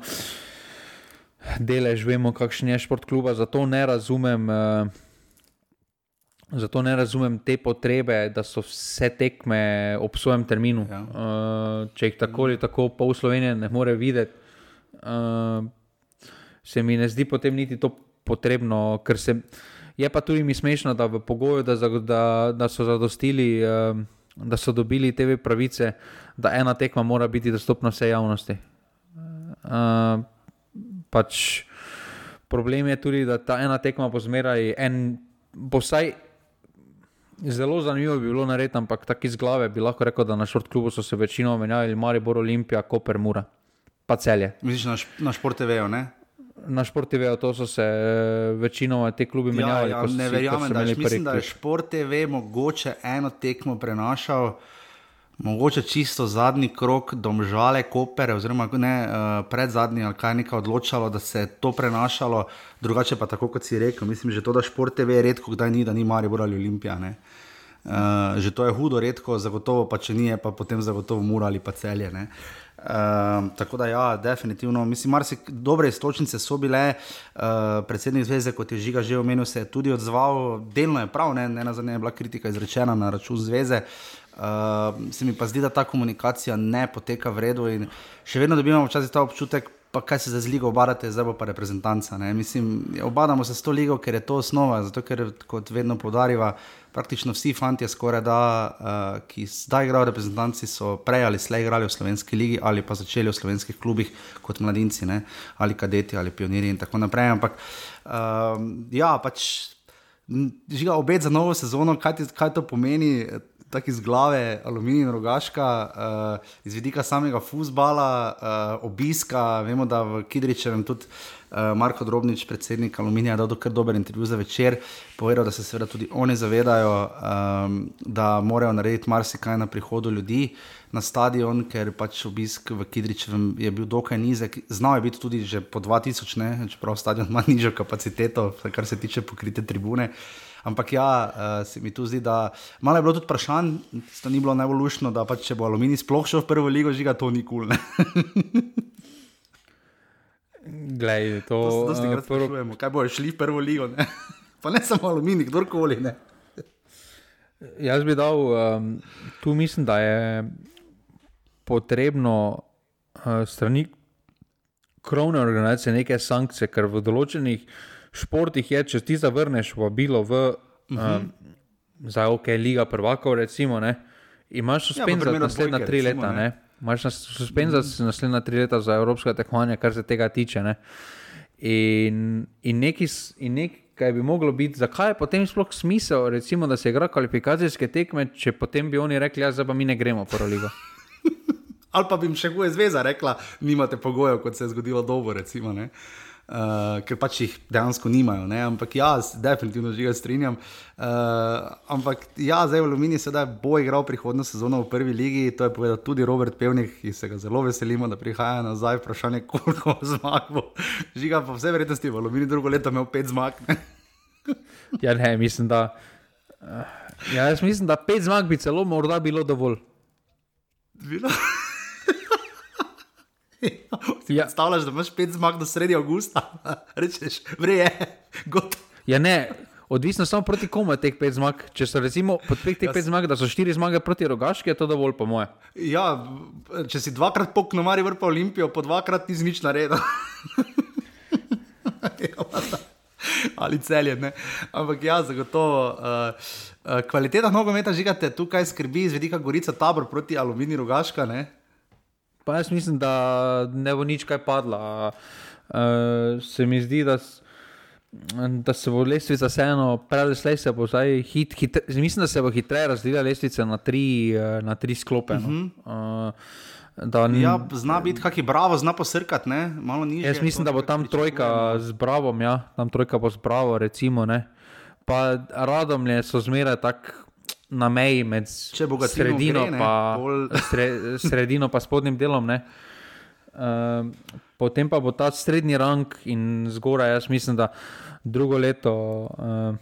delež, vemo, kakšen je šport kluba. Zato ne razumem. Uh, Zato ne razumem te potrebe, da so vse tekme ob svojem terminu. Ja. Uh, če jih tako ali tako pol Slovenije ne more videti, uh, se mi ne zdi potem niti to potrebno, ker se. Uh, Je pa tudi mi smešno, da v pogoju, da, da, da so zadostili, uh, da so dobili te pravice, da ena tekma mora biti dostopna vsej javnosti. Uh, pač problem je tudi, da ta ena tekma bo zmeraj en, bo vsaj. Zelo zanimivo bi bilo narediti, ampak tako iz glave bi lahko rekel, da na šport klubu so se večino menjali, Maribor, Olimpija, Koper, Mura, pa celje. Misliš na, na športe vejo, ne? Na športeve, to so se eh, večinoma te klubi menjali. Ja, ja, ne verjamem, da, mislim, da je športeve mogoče eno tekmo prenašal. Mogoče čisto zadnji krok, domžale, kopere, oziroma ne, uh, pred zadnji, ali kaj nekaj odločalo, da se je to prenašalo, drugače pa tako, kot si rekel. Mislim, že to, da športe ve, redko kdaj ni, da ni Maribor ali Olimpija. Uh, že to je hudo, redko, zagotovo pa če ni, pa potem zagotovo mura ali pa celje. Uh, Uh, tako da, ja, definitivno, mislim, da so dobre istočnice bile. Uh, predsednik zveze, kot je Žiga že omenil, se je tudi odzval, delno je prav, ne, ne na zadnje je bila kritika izrečena na račun zveze. Uh, se mi pa zdi, da ta komunikacija ne poteka v redu še vedno dobivamo včasih ta občutek, pa kaj se zdaj z ligo obadate, zdaj pa reprezentanca. Ne? Mislim, obadamo se s to ligo, ker je to osnova, zato ker, kot vedno podarjava, praktično vsi fanti, skoraj da, uh, ki zdaj igrajo v reprezentanci, so prej ali slej igrali v slovenski ligi ali pa začeli v slovenskih klubih kot mladinci, ne? ali kadeti ali pionirji in tako naprej. Ampak uh, ja, pač. žiga obet za novo sezono, kaj, ti, kaj to pomeni. Tako iz glave, aluminij in rogaška, uh, iz vidika samega futbola, uh, obiska. Vemo, da v Kidričevem tudi uh, Marko Drobnič, predsednik Aluminija, dal kar dober intervju za večer. Povedal, da se seveda tudi oni zavedajo, um, da morajo narediti marsikaj na prihodu ljudi na stadion, ker pač obisk v Kidričevem je bil dokaj nizek. Znal je biti tudi že po 2000, ne? čeprav stadion ima (laughs) nižjo kapaciteto, kar se tiče pokrite tribune. Ampak ja, uh, se mi tu zdi, da malo je bilo tudi vprašanj, da ni bilo najbolj lušno, da pač če bo Aluminij sploh šel v prvo ligo, žiga to nikul. (laughs) Glej, to to se uh, sprašujemo, kaj bo šli v prvo ligo. Ne? (laughs) Pa ne samo Aluminij, kdorkoli. Ne? Jaz bi dal, um, tu mislim, da je potrebno uh, strani krovne organizacije neke sankcije, ker v določenih športih je, če ti zavrneš vabilo v uh -huh. um, za OK, Liga prvakov, recimo, ne, imaš suspenzijo ja, naslednja tri recimo, leta. Ne. Ne. Imaš suspenzijo mm -hmm. naslednja tri leta za evropska tekmovanja, kar se tega tiče. Ne. In, in, neki, in nekaj bi moglo biti, zakaj je potem sploh smisel, recimo, da se igra kvalifikacijske tekme, če potem bi oni rekli, ja, mi ne gremo po Ligo. (laughs) Ali pa bi jim še goje zveza rekla, nimate pogojev, kot se je zgodilo dolgo. Recimo, uh, uh, ker pač jih dejansko nimajo. Ne? Ampak jaz, definitivno, že ga strinjam. Uh, ampak ja, zdaj v Alumini se da bo igral prihodno sezono v prvi ligi. To je povedal tudi Robert Pevnik, ki se ga zelo veselimo, da prihaja nazaj. Vprašanje, koliko zmag bo. Žiga pa vse verjetnosti v Alumini drugo leto imel pet zmag. (laughs) ja, ne, mislim, da. Uh, ja, jaz mislim, da pet zmag bi celo morda bilo dovolj. Bilo? (laughs) Ja. Stavljaš, da imaš pet zmag do sredi avgusta, (laughs) rečeš, vreje, (laughs) gotovo. Ja, ne, odvisno samo proti komu je teh pet zmag. Če so recimo pod teh pet zmag, da so štiri zmage proti rogaški, je to dovolj, po moje. Ja, če si dvakrat pokno mari vrpa Olimpijo, po dvakrat ni nič naredil. Ali celje, ne. Ampak ja, zagotovo. Uh, uh, kvaliteta nogometa žigate tukaj skrbi, zvedika Gorica tabor proti aluminiju rogaška, ne. Pa jaz mislim, da ne bo nič kaj padla. Uh, se mi zdi, da, da se bo lestvica vseeno, prelesle se bo zdaj hit, hit, mislim, da se bo hitreje razvila lestvica na tri, eh, na tri sklope. Uh -huh. uh, ja, zna biti kakšen bravo, zna posrkati, malo nižje. Jaz mislim, da bo tam trojka z bravom, ja, tam trojka bo z bravo, recimo. Ne. Pa radom je so zmeraj tako na meji med sredino, gre, pa, Pol... (laughs) sre, sredino pa spodnjim delom. Uh, potem pa bo ta srednji rang in zgoraj, jaz mislim, da drugo leto uh,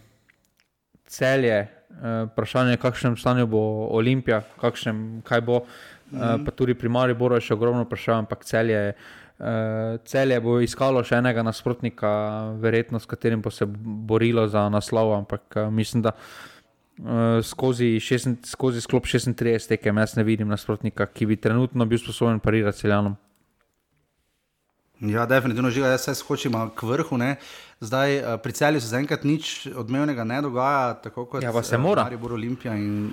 celje, uh, vprašanje, kakšnem stanju bo Olimpija, kakšnem, kaj bo, mm -hmm. uh, pa tudi pri Mariboru je še ogromno vprašanj, ampak celje. Uh, celje bo iskalo še enega nasprotnika, verjetno s katerim bo se borilo za naslov, ampak uh, mislim, da uh, uh, skozi, šest, skozi sklop 36 tekem, jaz ne vidim nasprotnika, ki bi trenutno bil sposoben parirati celjanom. Ja, definitivno žiga, jaz se hočem k vrhu. Ne. Zdaj uh, pri celju se zaenkrat nič odmevnega ne dogaja, tako kot ja, se mora. Uh, Olimpija in...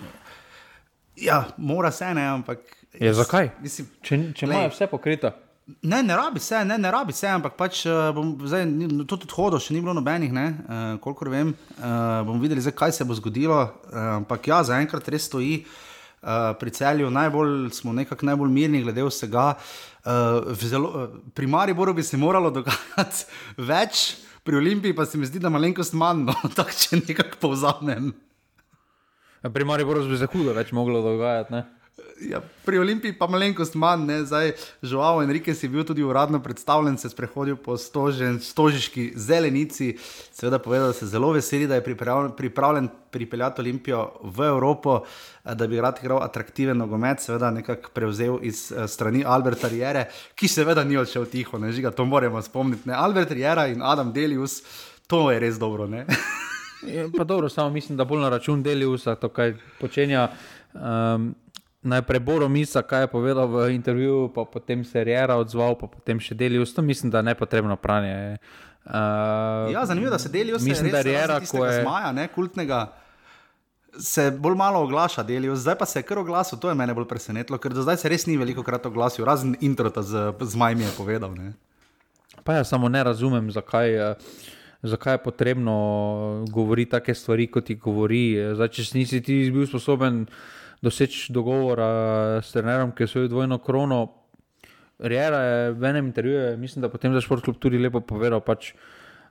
Ja, mora se ne, ampak. Ja, zakaj? Mislim, če če imajo vse pokrito. Ne, ne rabi se, ne, ne rabi se, ampak pač uh, bom zdaj tudi odhodil, še ni bilo nobenih, ne, uh, kolikor vem. Uh, bomo videli, zdaj, kaj se bo zgodilo. Uh, ampak ja, zaenkrat res stoji uh, pri celju, najbolj smo nekako najbolj mirni, glede vsega. Uh, zelo, uh, pri Mariboru bi se moralo dogajati (laughs) več, pri Olimpiji pa se mi zdi, da malenkost manj, no, (laughs) tako če nekako povzamem. Pri Mariboru bi se hudo več moglo dogajati. Ja, pri Olimpiji pa malenkost manj, ne? zdaj Žuao Enrique si bil tudi uradno predstavljen, se sprehodil po stožen, stožiški zelenici, seveda povedal, da se zelo veseli, da je pripravljen, pripravljen pripeljati Olimpijo v Evropo, da bi rad igral atraktiven nogomet, seveda nekako prevzel iz uh, strani Alberta Riere, ki seveda ni odšel tiho, ne žiga, to moramo spomniti. Ne? Albert Riera in Adam Delius, to je res dobro. dobro, samo mislim, da bolj na račun Deliusa to, kaj počenja. Um, najprej Boro Misa, kaj je povedal v intervjuju, pa potem se je Rjera odzval, pa potem še delil. To mislim, da je nepotrebno pranje. Uh, ja, zanimivo, da se delijo s tem. Mislim, da je Rjera, ko je zmaja, ne, kultnega. Se bolj malo oglaša, delijo, zdaj pa se je kar oglasil, to je mene bolj presenetilo, ker do zdaj se res ni veliko krat oglasil, razen introta z, z majmi je povedal. Ne. Pa jaz samo ne razumem, zakaj, zakaj je potrebno govoriti take stvari, kot ti govori. Zdaj, če nisi ti bil sposoben doseči dogovora s trenerom, ki je svoj dvojno krono. Rjera je v enem intervjuju, mislim, da potem za športklub tudi lepo povedal, pač,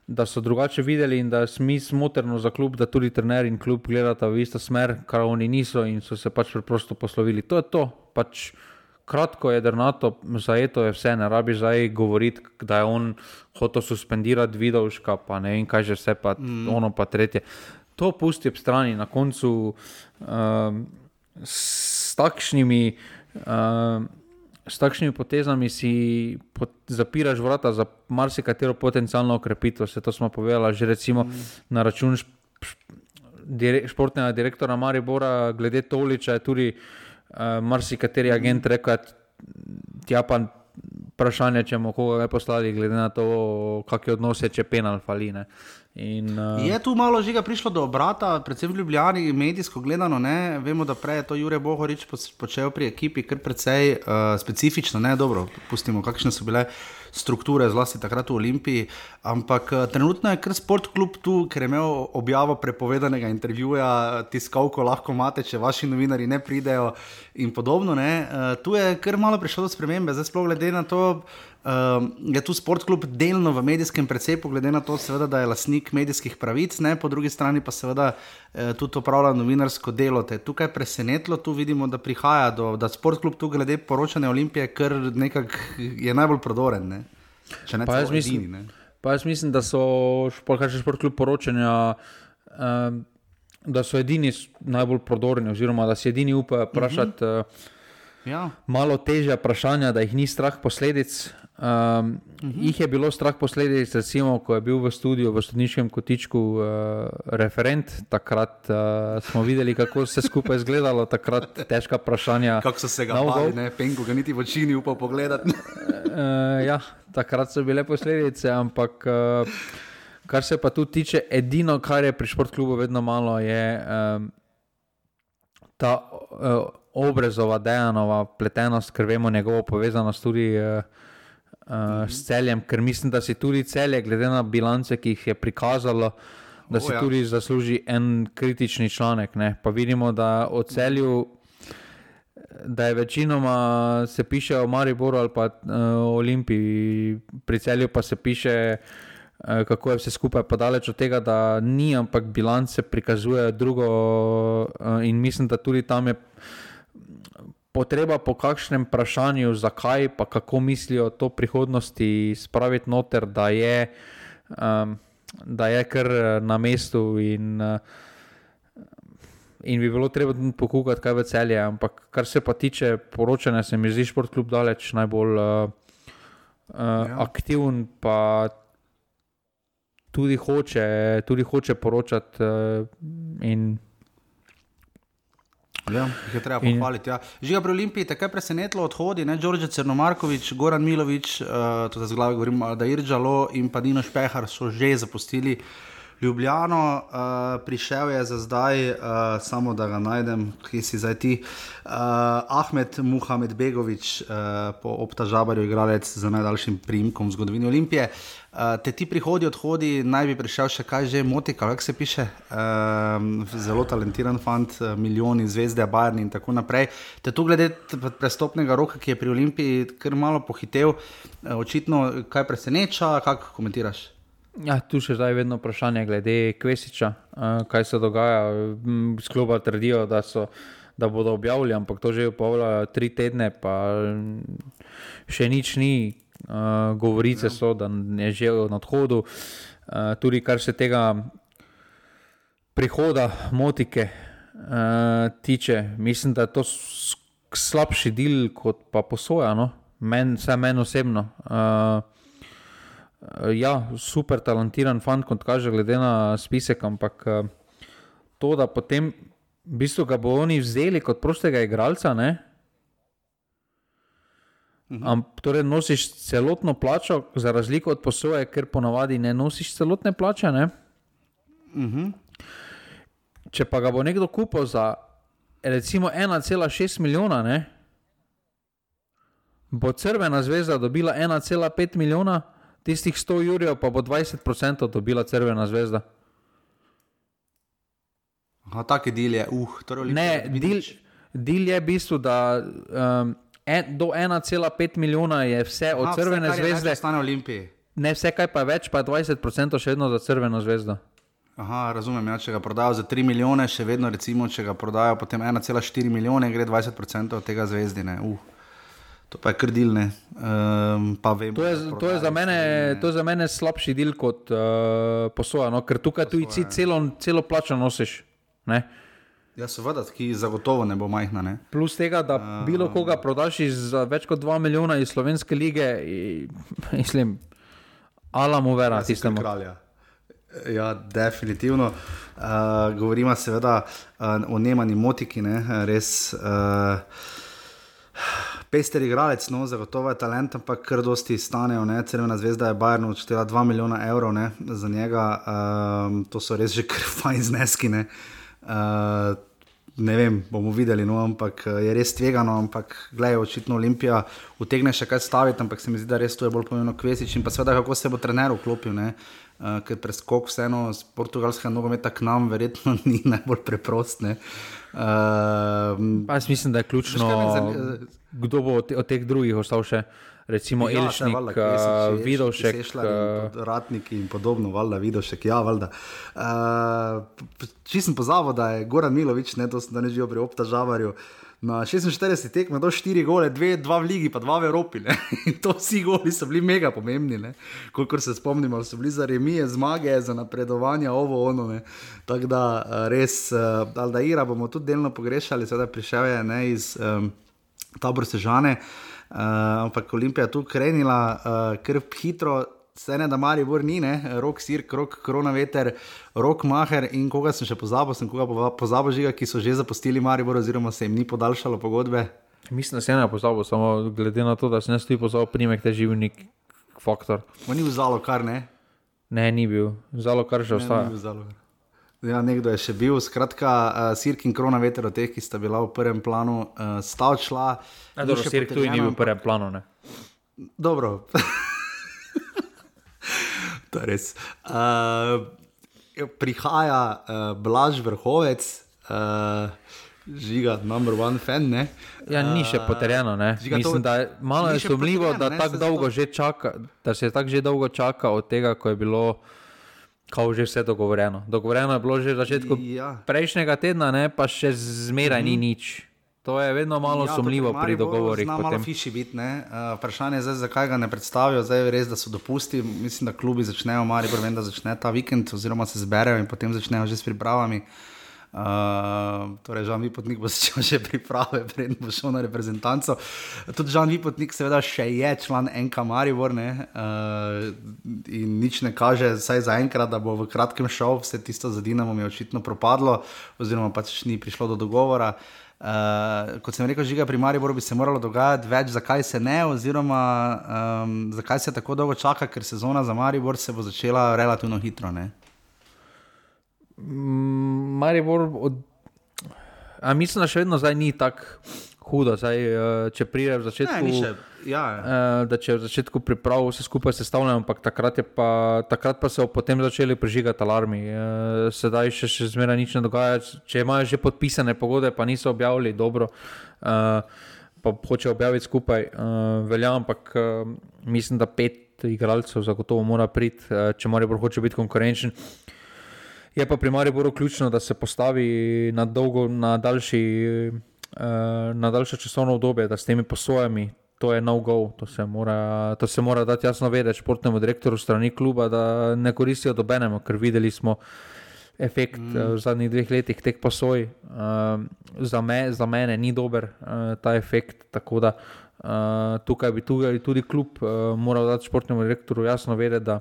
da so drugače videli in da je smotrno za klub, da tudi trener in klub gledata v isto smer, kar oni niso in so se pač preprosto poslovili. To je to. Pač, kratko je drnato, zajeto je vse, ne rabi zdaj govoriti, da je on hotel suspendirati vidovška, pa ne vem, kaj že vse, pa mm. ono pa tretje. To pusti ob strani, na koncu um, s takšnimi. Um, S takšnimi potezami si pot, zapiraš vrata za marsikatero potencijalno okrepitev. Se to smo povedali, že recimo mm. na račun šp, šp, dire, športnega direktora Maribora, glede Toliča, je tudi uh, uh, marsikateri agent rekel, da je pa vprašanje, če bomo koga poslali, glede na to, kakšne odnose če penal faline. In, uh... Je tu malo že prišlo do obrata, predvsem v Ljubljani, medijsko gledano. Ne? Vemo, da prej je to Jurek Bohorič počel pri ekipi, kar precej uh, specifično, ne dobro. Pustimo, kakšne so bile strukture, zlasti takrat v Olimpiji. Ampak uh, trenutno je kar sport klub tu, ker je imel objavo prepovedanega intervjuja, tiskovko lahko imate, če vaši novinari ne pridejo in podobno. Uh, tu je kar malo prišlo do spremembe, zdaj sploh glede na to. Uh, je tu sport klub delno v medijskem precepu, glede na to, seveda, da je lasnik medijskih pravic, ne? po drugi strani pa seveda uh, tudi opravlja novinarsko delo. Te tukaj je presenetilo, tu vidimo, da prihaja do, da sport klub tu glede poročanja Olimpije, ker je najbolj prodoren. Ne? Če ne, pa jaz, mislim, edini, pa jaz mislim, da so športkaši šport klub poročanja. Uh, Da so edini najbolj prodorni, oziroma da si edini upajo vprašati uh -huh. Ja. malo težje vprašanja, da jih ni strah posledic. Um, uh -huh. Ih je bilo strah posledic, recimo, ko je bil v studiu v Stodniškem kotičku uh, referent. Takrat uh, smo videli, kako se skupaj izgledalo, takrat težka vprašanja. Kako so se ga bali, ne penko, ga niti v oči ni upal pogledati. uh, ja, takrat so bile posledice, ampak. Uh, Kar se pa tu tiče, edino, kar je pri športklubu vedno malo, je um, ta uh, obrezova, dejanova pletenost, ker vemo njegovo povezanost tudi uh, uh, s celjem, ker mislim, da si tudi celje, glede na bilance, ki jih je prikazalo, da si oh, ja. tudi zasluži en kritični članek. Ne? Pa vidimo, da o celju. Da je večinoma se piše o Mariboru ali pa uh, o Olimpiji, pri celju pa se piše, uh, kako je vse skupaj podaleč od tega, da ni, ampak bilance prikazujejo drugo, uh, in mislim, da tudi tam je potreba po kakšnem vprašanju, zakaj, pa kako mislijo to prihodnosti spraviti noter, da je, um, da je kar eh, na mestu in, uh, in bi bilo treba pokukati kaj v celje. Ampak kar se pa tiče poročanja, se mi zdi šport kljub daleč najbolj uh, uh, ja. aktiven, pa tudi hoče, tudi hoče poročati uh, in Ja, jih je treba pohvaliti. Ja. Žiga pri Olimpiji, tako presenetilo odhodi, ne Đorđe Crnomarkovič, Goran Milovič, uh, to je z glave govorim, da Irđalo in pa Dino Špehar so že zapustili Ljubljano, uh, prišel je za zdaj, uh, samo da ga najdem, ki si zdaj ti, uh, Ahmed Muhamed Begovič, uh, po obtažabarju igralec z najdaljšim primkom v zgodovini Olimpije. Uh, te ti prihodi, odhodi, naj bi prišel še kaj že motika, kako se piše. Uh, zelo talentiran fant, milijoni zvezde, Bajrni in tako naprej. Te tu glede prestopnega roka, ki je pri Olimpiji kar malo pohitev, uh, očitno kaj preseneča, kako komentiraš? Ja, tu še zdaj vedno vprašanje glede Kvesiča, uh, kaj se dogaja. Sklopa trdijo, da, so, da bodo objavili, ampak to že upravljajo tri tedne, pa še nič ni uh, govorice ja. so, da je že na odhodu. Uh, tudi kar se tega prihoda motike tiče, mislim, da je to slabši del kot pa posoja, no? Men, vsaj meni osebno. Uh, ja, super talentiran fant, kot kaže, glede na spisek, ampak uh, to, da potem v bistvu ga bo oni vzeli kot prostega igralca, ne? Mhm. Am, torej, nosiš celotno plačo, za razliko od posoje, ker ponavadi ne nosiš celotne plače. Ne? Mhm. Če pa ga bo nekdo kupil za recimo 1,6 milijona, ne? bo Crvena zvezda dobila 1,5 milijona, tistih 100 jurjev pa bo 20% dobila Crvena zvezda. Aha, taki del je, uh, torej Ne, del, del je v bistvu, da um, en, do 1,5 milijona je vse od Aha, Crvene vse, zvezde, ostane Olimpiji. ne vse kaj pa več, pa je 20% še vedno za Crveno zvezdo. Aha, razumem, ja, če ga prodajo za 3 milijone, še vedno, recimo, če ga prodajo potem 1,4 milijone, gre 20% od tega zvezdine. Uh. To pa je krdilne. Um, pa vemo, To je, to, je mene, Slovenije. to je za mene slabši del kot uh, posoja, no? ker tukaj tujci celo, celo plačo nosiš. Ne? Ja, seveda, ki zagotovo ne bo majhna. Ne? Plus tega, da bilo koga prodaš za več kot 2 milijona iz slovenske lige, (laughs) mislim, alamu vera Si tistemu. kralja. Ja, definitivno. Uh, govorimo seveda uh, o Nemani Motiki, ne? res uh, pester igralec, no, zagotovo je talent, ampak kar dosti stanejo. Ne? Crvena zvezda je Bayern odštela 2 milijona evrov ne? za njega, um, to so res že (laughs) kar fajn zneski. Ne? Uh, ne vem, bomo videli, no, ampak eh, je res tvegano. Ampak, gledaj, očitno Olimpija utegne še kaj staviti, ampak se mi zdi, da res to je bolj pomembno kvesič in pa seveda, kako se bo trener vklopil. Ne? Uh, ker preskok vseeno z portugalskega nogometa k nam verjetno (laughs) ni najbolj preprost. ne. Uh, Pa jaz mislim, da je ključno, kaj kdo bo od te- od teh drugih ostal še, recimo Ja, Elšnik, valjda, uh, Kresić, Vidovšek. Sešljar in Uh, pod- Ratniki in podobno, valjda, Vidovšek, ja, valjda. Uh, Če sem pozabil, da je Goran Milovič, ne, to sem danes živel pri Opta Žavarju. Na 46 tekmah do 4 gole, 2, 2 v Ligi, pa 2 v Evropi. To vsi goli so bili mega pomembni. Kolikor se spomnimo, so bili za remije, zmage, za napredovanje, ovo, ono. Tako da res, uh, Aldaira bomo tudi delno pogrešali, sedaj prišel je ne, iz um, tabor Sežane. Uh, ampak Olimpija je tu krenila, uh, ker hitro, se ne da mari bor ni, ne? rok sir, krok, korona veter, rok maher in koga sem še pozabil, sem koga pozabil žiga, ki so že zapustili Maribor oziroma se jim ni podaljšalo pogodbe. mislim, da se ena pozabil, samo glede na to, da se ne stoji pozabil primek, te živnik faktor. Ma ni vzalo kar ne. Ne, ni bil, zalo kar že Ne, ostaja. vzalo. Ja, nekdo je še bil, skratka, uh, Sirk in Krona veter od teh, ki sta bila v prvem planu, uh, sta odšla. Ni dobro, Sirk tudi ni bil v prvem planu. Ne? Dobro. (laughs) to je res. Uh, prihaja uh, Blaž Vrhovec, uh, žiga, number one fan. Ne? Ja, ni še potrjeno. Ne? Žiga, to- Mislim, da je malo je sumljivo, da saj dolgo že čaka, da se tako že dolgo čaka od tega, ko je bilo. Kao že vse dogovorjeno. Dogovorjeno je bilo že v začetku Ja. prejšnjega tedna, ne, pa še zmeraj ni nič. To je vedno malo Ja, sumljivo pri dogovorih. Zna malo fiši biti. Uh, vprašanje je, zdaj, zakaj ga ne predstavijo. Zdaj je res, da so dopusti. Mislim, da klubi začnejo, Maribor vem, da začne ta vikend, oziroma se zberejo in potem začnejo že s pripravami. Uh, torej, Žan Vipotnik bo (laughs) začel že priprave, preden bo šel na reprezentanco. Tudi Žan Vipotnik, seveda, še je član NK Maribor ne, uh, in nič ne kaže, saj zaenkrat, da bo v kratkem šel, vse tisto za Dinamo je očitno propadlo, oziroma pač ni prišlo do dogovora. Uh, kot sem rekel, žiga pri Mariboru bi se moralo dogajati več, zakaj se ne, oziroma um, zakaj se tako dolgo čaka, ker sezona za Maribor se bo začela relativno hitro. Ne? Mm, Maribor, od... A mislim, da še vedno zdaj ni tako hudo. Zdaj, eh, če pride v začetku. Ja, Eh, da če v začetku priprav vse skupaj sestavljeno, ampak takrat, pa, takrat pa so potem začeli prižigati alarmi. Eh, Sedaj še, še zmeraj nič ne dogaja. Če imajo že podpisane pogodbe, pa niso objavili dobro, eh, pa hočejo objaviti skupaj, eh, velja, ampak eh, mislim, da pet igralcev zagotovo mora priti, eh, če Maribor hoče biti konkurenčen. Je pa pri Mariboru ključno, da se postavi na, dolgo, na, daljši, uh, na daljše časovno obdobje, da s temi posojami, to je no go, to se mora, to se mora dati jasno vedeti športnemu direktorju strani kluba, da ne koristijo dobenemu, ker videli smo efekt mm. uh, v zadnjih dveh letih teh posoj. Uh, za, me, za mene ni dober uh, ta efekt, tako da uh, tukaj bi tukaj tudi klub uh, moral dati športnemu direktorju jasno vedeti, da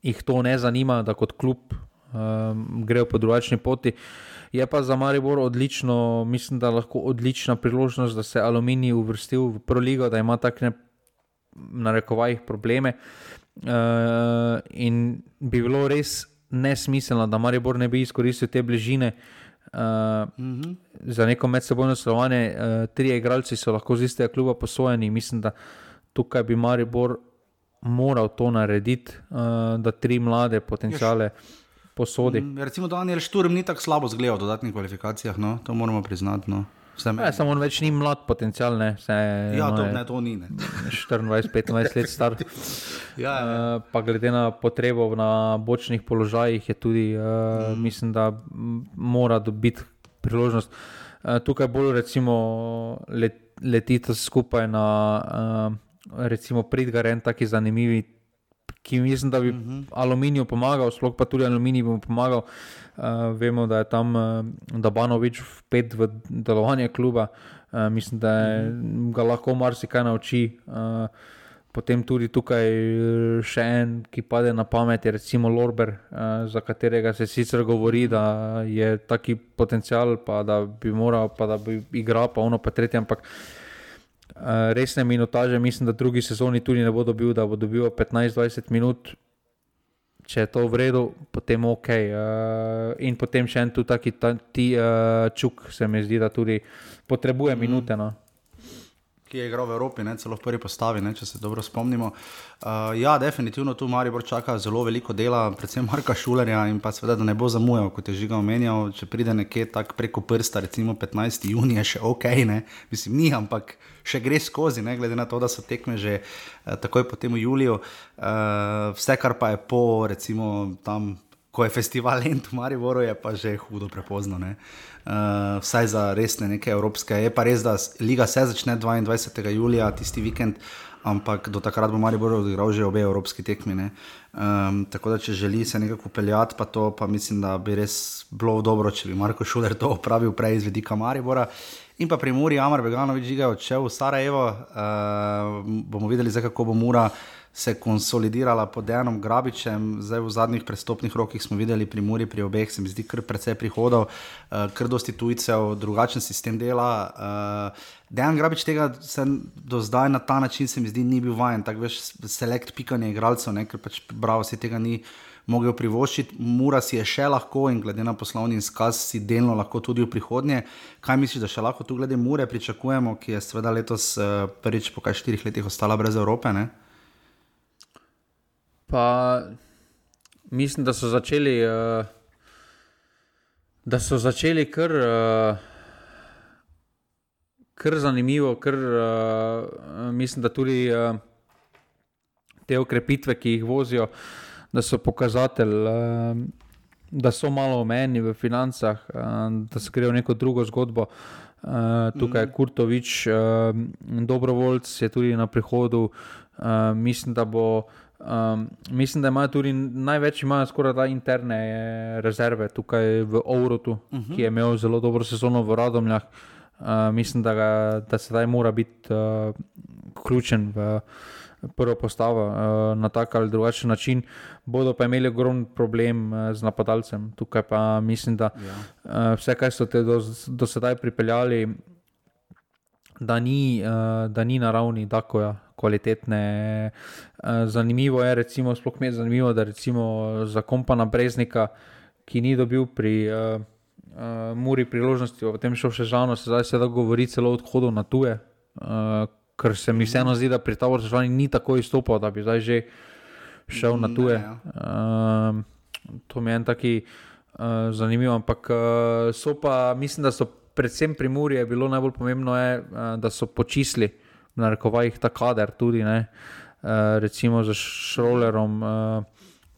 jih to ne zanima, da kot klub um, grejo po drugačni poti. Je pa za Maribor odlično, mislim, da lahko odlična priložnost, da se Aluminij uvrstil v Pro Ligo, da ima takšne narekovajih probleme. Uh, in bi bilo res nesmiselno, da Maribor ne bi izkoristil te bližine. Uh, mm -hmm. Za neko medsebojno sodelovanje, uh, tri igralci so lahko z istega kluba posojeni. Mislim, da tukaj bi Maribor moral to narediti, uh, da tri mlade potencijale posodi. Mm, recimo, Daniel Šturm ni tako slabo zgledal v dodatnih kvalifikacijah, no? to moramo priznati. No? Ja, samo on več ni mlad potencial, ne. Vse, ja, to, ne, to ni. Ne. (laughs) 24-25 let star. (laughs) ja, ja. Uh, pa glede na potrebo na bočnih položajih, je tudi, uh, mm. mislim, da mora dobiti priložnost. Uh, tukaj bolj recimo let, letite skupaj na uh, recimo Pridgaren, taki zanimivi, ki mislim, da bi uh mhm. -huh. aluminiju pomagal, sploh pa tudi aluminij mu pomagal. Uh, vemo, da je tam uh, Dabanovič vpet v delovanje kluba, uh, mislim, da je, uh mhm. -huh. ga lahko marsikaj nauči. Uh, potem tudi tukaj še en, ki pade na pamet, je recimo Lorber, uh, za katerega se sicer govori, da je taki potencial, pa da bi moral, pa da bi igral, pa ono pa tretje. Ampak uh, resne minutaže, mislim, da drugi sezoni tudi ne bo dobil, da bo dobil 15-20 minut če je to v redu, potem ok. Uh, in potem še en tu taki ta, ti uh, čuk, se mi zdi, da tudi potrebuje mm. minute. No. Ki je igral v Evropi, ne, celo v prvi postavi, ne, če se dobro spomnimo. Uh, ja, definitivno tu Maribor čaka zelo veliko dela, predvsem Marka Šulerja in pa seveda, da ne bo zamujal, kot je že ga omenjal, če pride nekje tako preko prsta, recimo 15. junija, še ok, ne, mislim, ni, ampak še gre skozi, ne, glede na to, da so tekme že uh, takoj potem v juliju. Uh, vse, kar pa je po, recimo, tam, ko je festival (laughs) Ent v Mariboru, je pa že hudo prepozno. Uh, vsaj za resne neke evropske. Je pa res, da liga se začne 22. julija, tisti vikend. Ampak do takrat bo Maribor odigral že obe evropski tekmi. Um, tako da, če želi se nekako peljati, pa to, pa mislim, da bi res bilo dobro, če bi Marko Šuler to opravil prej iz vidika Maribora. In pa pri Muri, Amar Beganovič, je odšel v Sarajevo, uh, bomo videli, zdaj, kako bo Mura se konsolidirala pod enom Grabičem. Zdaj v zadnjih prestopnih rokih smo videli pri Muri, pri obeh, se mi zdi kar precej prihodov, uh, kar dosti tujcev, drugačen sistem dela. Uh, Dejan Grabič tega do zdaj na ta način, se mi zdi, ni bil vajen, tako veš, selekt pikanje igralcev, ker pač bravo se tega ni mogel privoščiti, Mura si je še lahko in glede na poslovni izkaz si delno lahko tudi v prihodnje. Kaj misliš, da še lahko tu glede Mure pričakujemo, ki je seveda letos uh, prvič po kaj štirih letih ostala brez Evrope? Ne? Pa mislim, da so začeli, uh, da so začeli kar. Uh, Kar zanimivo, ker uh, mislim, da tudi uh, te okrepitve, ki jih vozijo, uh, da so pokazatelj, eh, da so malo omejeni v financah, eh, da se grejo neko drugo zgodbo. Uh, tukaj je mhm. Kurtovič, uh, dobrovoljc je tudi na prihodu. Uh, mislim, da bo, um, mislim, da imajo tudi največ, imajo skoraj da interne rezerve tukaj v Ovrotu, uh mhm. -huh. ki je imel zelo dobro sezono v Radomljah. Uh, mislim, da, ga, da se zdaj mora biti uh, vključen v prvo postavo uh, na tak ali drugačen način, bodo pa imeli ogromen problem uh, z napadalcem. Tukaj pa mislim, da ja. uh, vse, kar so te do, do sedaj pripeljali, da ni, uh, da ni na ravni tako kvalitetne. Uh, zanimivo je, recimo, sploh mi je zanimivo, da recimo za kompana Breznika, ki ni dobil pri. Uh, Uh, Muri priložnosti, v tem šel še žalno, se zdaj se da govori celo o odhodu na tuje, uh, ker se mi vseeno zdi, da pri taboru državljanov ni tako izstopal, da bi zdaj že šel na tuje. Uh, to mi je en taki uh, zanimiv. Ampak uh, so pa, mislim, da so predvsem pri Muri je bilo najbolj pomembno, je, uh, da so počisli, na rekovajih, ta kader tudi, ne, uh, recimo za Šrolerom. Uh,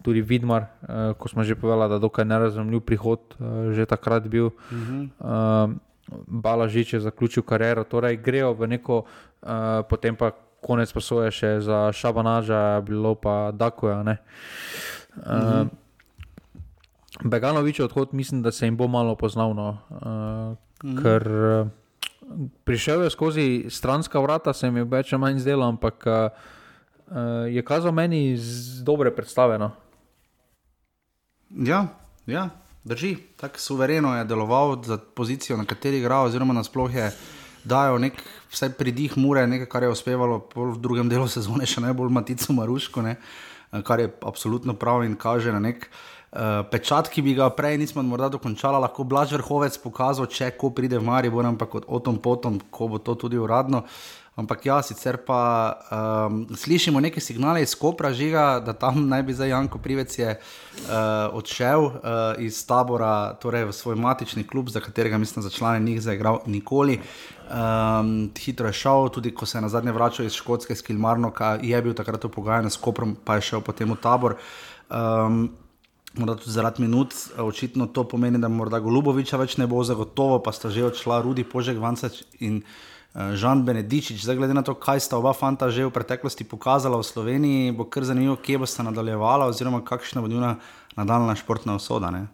Tudi Vidmar, uh, ko smo že povedali, da je dokaj nerazumljiv prihod, že takrat bil. Uh -huh. uh, Balažič je zaključil kariero, torej grejo v neko, potem pa konec posoje še za Šabanaža, bilo pa Dakoja. Uh, uh, Beganovič odhod, mislim, da se jim bo malo poznavno, uh, uh, ker uh, prišel je skozi stranska vrata, se mi je več ali manj zdelo, ampak uh, je kazal meni z dobre predstave. No? Ja, ja. Drži, tako suvereno je deloval za pozicijo, na kateri igra, oziroma nasploh je dajal nek vsaj pridih mure, nekaj, kar je uspevalo v drugem delu sezone, še najbolj Matico Maruško, ne, kar je absolutno prav in kaže na nek uh, pečat, ki bi ga prej nismo morda dokončali, lahko Blaž Vrhovec pokazal, če ko pride v Maribor, ampak o tom potom, ko bo to tudi uradno. Ampak ja, sicer pa um, slišimo neke signale iz Kopra, žiga, da tam (laughs) naj bi zdaj Janko Privec je uh, odšel uh, iz tabora torej v svoj matični klub, za katerega mislim, za člane ni zaigral nikoli. Um, hitro je šel, tudi ko se je na zadnje vračal iz Škotske, iz Kilmarnoka, je bil takrat v pogajanju s Koprom, pa je šel potem v tabor. Um, Morda tudi zaradi minut, očitno to pomeni, da morda Goluboviča več ne bo, zagotovo pa sta že odšla Rudi Požek, Vancač in uh, Žan Benedičič. Zdaj, glede na to, kaj sta oba fanta že v preteklosti pokazala v Sloveniji, bo kar zanimivo, kje bo sta nadaljevala, oziroma kakšna bo njuna nadaljna športna usoda. Ne?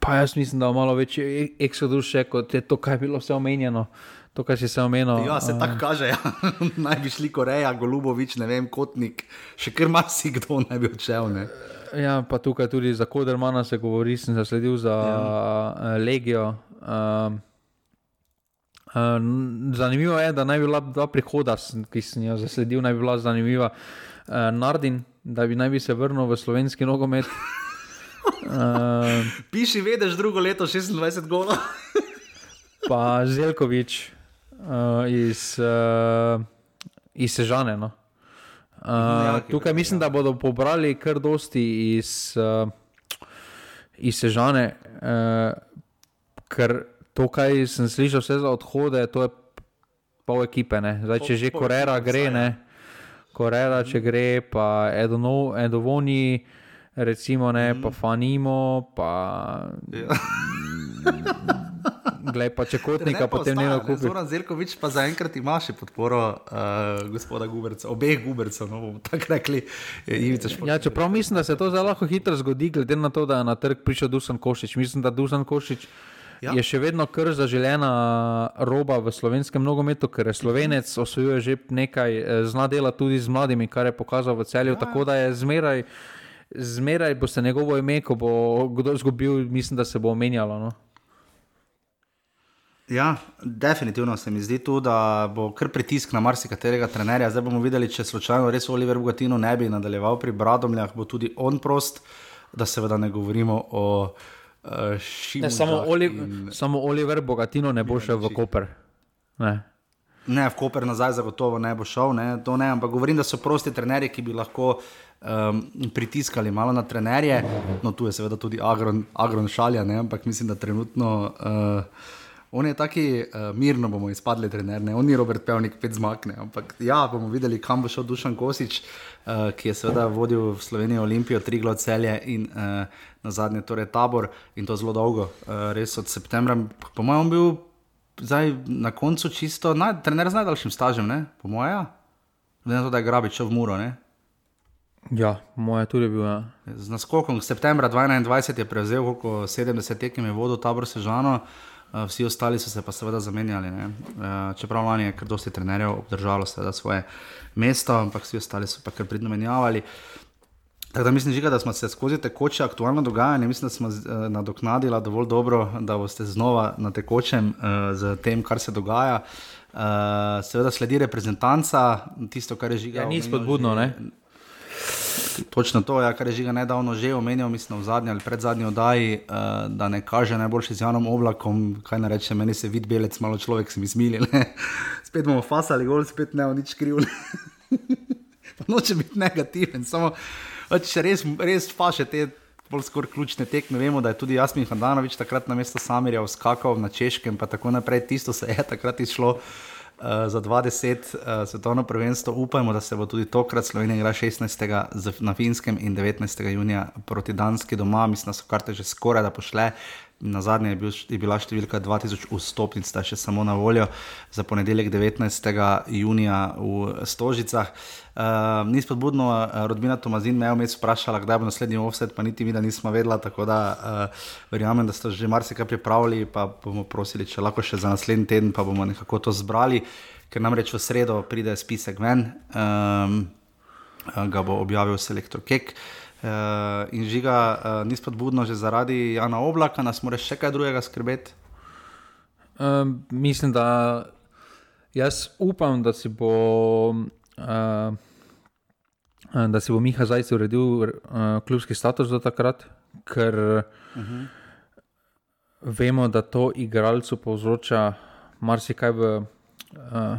Pa jaz mislim, da je malo več eksodus, kot je to, kar je bilo vse omenjeno. To, kar si se omenil. Ja, se uh, tako kaže. Ja. (laughs) naj bi šli Koreja, Golubovič, ne vem, Kotnik, še kar marsikdo naj bi odšel. Ne? Ja, pa tukaj tudi za Kodermana se govori, sem zasledil za ja. Legijo. Uh, zanimivo je, da naj bi bila dva prihoda, ki sem jo zasledil, naj bi bila zanimiva. Uh, Nardin, da bi naj bi se vrnil v slovenski nogomet. Uh, Piši, vedeš, drugo leto 26 gola. (laughs) pa Zelkovič uh, iz, uh, iz Sežane. No. Uh, tukaj mislim, da bodo pobrali kar dosti iz, uh, iz Sežane, uh, ker to, kar sem slišal, vse za odhode, to je pol ekipe. Zdaj, če že Korera gre, ne. Korera, če gre, pa Edovoni. Edo recimo, ne, mm. pa fanimo, pa. Ja. (laughs) Glej, pa če kotnika, potem ne lahko. Zoran Zelkovič pa zaenkrat ima še podporo uh, gospoda Guberca, obeh Gubercev, no bomo tako rekli. Ja, čeprav mislim, da se to zelo hitro zgodi, glede na to, da je na trg prišel Dusan Košič. Mislim, da Dusan Košič. Ja. Je še vedno kar zaželena roba v slovenskem nogometu, ker je slovenec, osvojuje že nekaj, eh, zna dela tudi z mladimi, kar je pokazal v celju. Ja. Tako da je zmeraj, zmeraj bo se njegovo ime, ko bo kdo izgubil, mislim, da se bo omenjalo. No? Ja, definitivno se mi zdi tu, da bo kar pritisk na marsikaterega trenerja. Zdaj bomo videli, če slučajno res Oliver Bogatino ne bi nadaljeval pri Bradomljah, bo tudi on prost, da seveda ne govorimo o uh, Šimu. Samo, Oli in... samo Oliver Bogatino ne bo šel v Koper. Ne. Ne, v Koper nazaj zagotovo ne bo šel, ne, ne, ampak govorim, da so prosti trenerji, ki bi lahko um, pritiskali malo na trenerje. No, tu je seveda tudi Agron, Agron šalja, ne? ampak mislim, da trenutno. Uh, On je taki, uh, mirno bomo izpadli, trener, ne? on je Robert Pevnik, pet zmakne. Ampak ja, bomo videli, kam bo šel Dušan Kosič, uh, ki je seveda vodil v Slovenijo Olimpijo, tri glocelje in uh, na zadnje torej tabor in to zelo dolgo, uh, res od septembra. Po mojem, bil zdaj na koncu čisto, na, trener z najdaljšim stažem, ne? po mojem, ja. Glede na to, da je grabič v muro. Ne? Ja, moje tudi bil. Ja. Z naskokom septembra 2021 je prevzel oko 70 tekem, je vodil tabor Sežano, eh, vsi ostali so se pa seveda zamenjali. Ne. Eh, čeprav lani je kar dosti trenerjev obdržalo svoje mesto, ampak vsi ostali so pa kar pridno menjavali. Tako da mislim, žiga, da smo se skozi tekoče aktualno dogajanje, mislim, da smo uh, nadoknadili dovolj dobro, da boste znova na tekočem uh, z tem, kar se dogaja. Uh, seveda sledi reprezentanca, tisto, kar je žiga. Ja, ni spodbudno, ne? Točno to, ja, kar je že nedavno že omenil, mislim, v zadnji ali predzadnji oddaji, uh, da ne kaže najboljši z Janom Oblakom. Kaj naj rečem, meni se vidi belec, malo človek se mi smili. (laughs) spet bomo fasali, gol, spet ne, nič kriv. (laughs) Noče biti negativen, samo če res, res faše te. Bolj skoraj ključne tekme. Vemo, da je tudi Jasmin Hranovič takrat na mesto Samirja vskakal na češkem, pa tako naprej. Tisto se je takrat išlo. Eh, za 20 uh, eh, svetovno prvenstvo. Upajmo, da se bo tudi tokrat Slovenija igrala 16. na Finskem in 19. junija proti Danski doma. Mislim, da so karte že skoraj da pošle. Na zadnje je, bil, je bila številka 2000 vstopnic, da še samo na voljo za ponedeljek 19. junija v Stožicah. Uh, ni spodbudno, uh, rodbina Tomazin me je vmes vprašala, kdaj bo naslednji offset, pa niti mi da nismo vedela, tako da uh, verjamem, da ste že marsikaj pripravili, pa bomo prosili, če lahko še za naslednji teden, pa bomo nekako to zbrali, ker namreč v sredo pride spisek ven, um, ga bo objavil selektor Kek. Uh, Uh, in žiga uh, ni spodbudno že zaradi Jana Oblaka, nas mora še kaj drugega skrbeti? Um, mislim, da jaz upam, da si bo, uh, da si bo Miha Zajec uredil uh, klubski status do takrat, ker uh mhm. -huh. vemo, da to igralcu povzroča marsikaj v. Uh,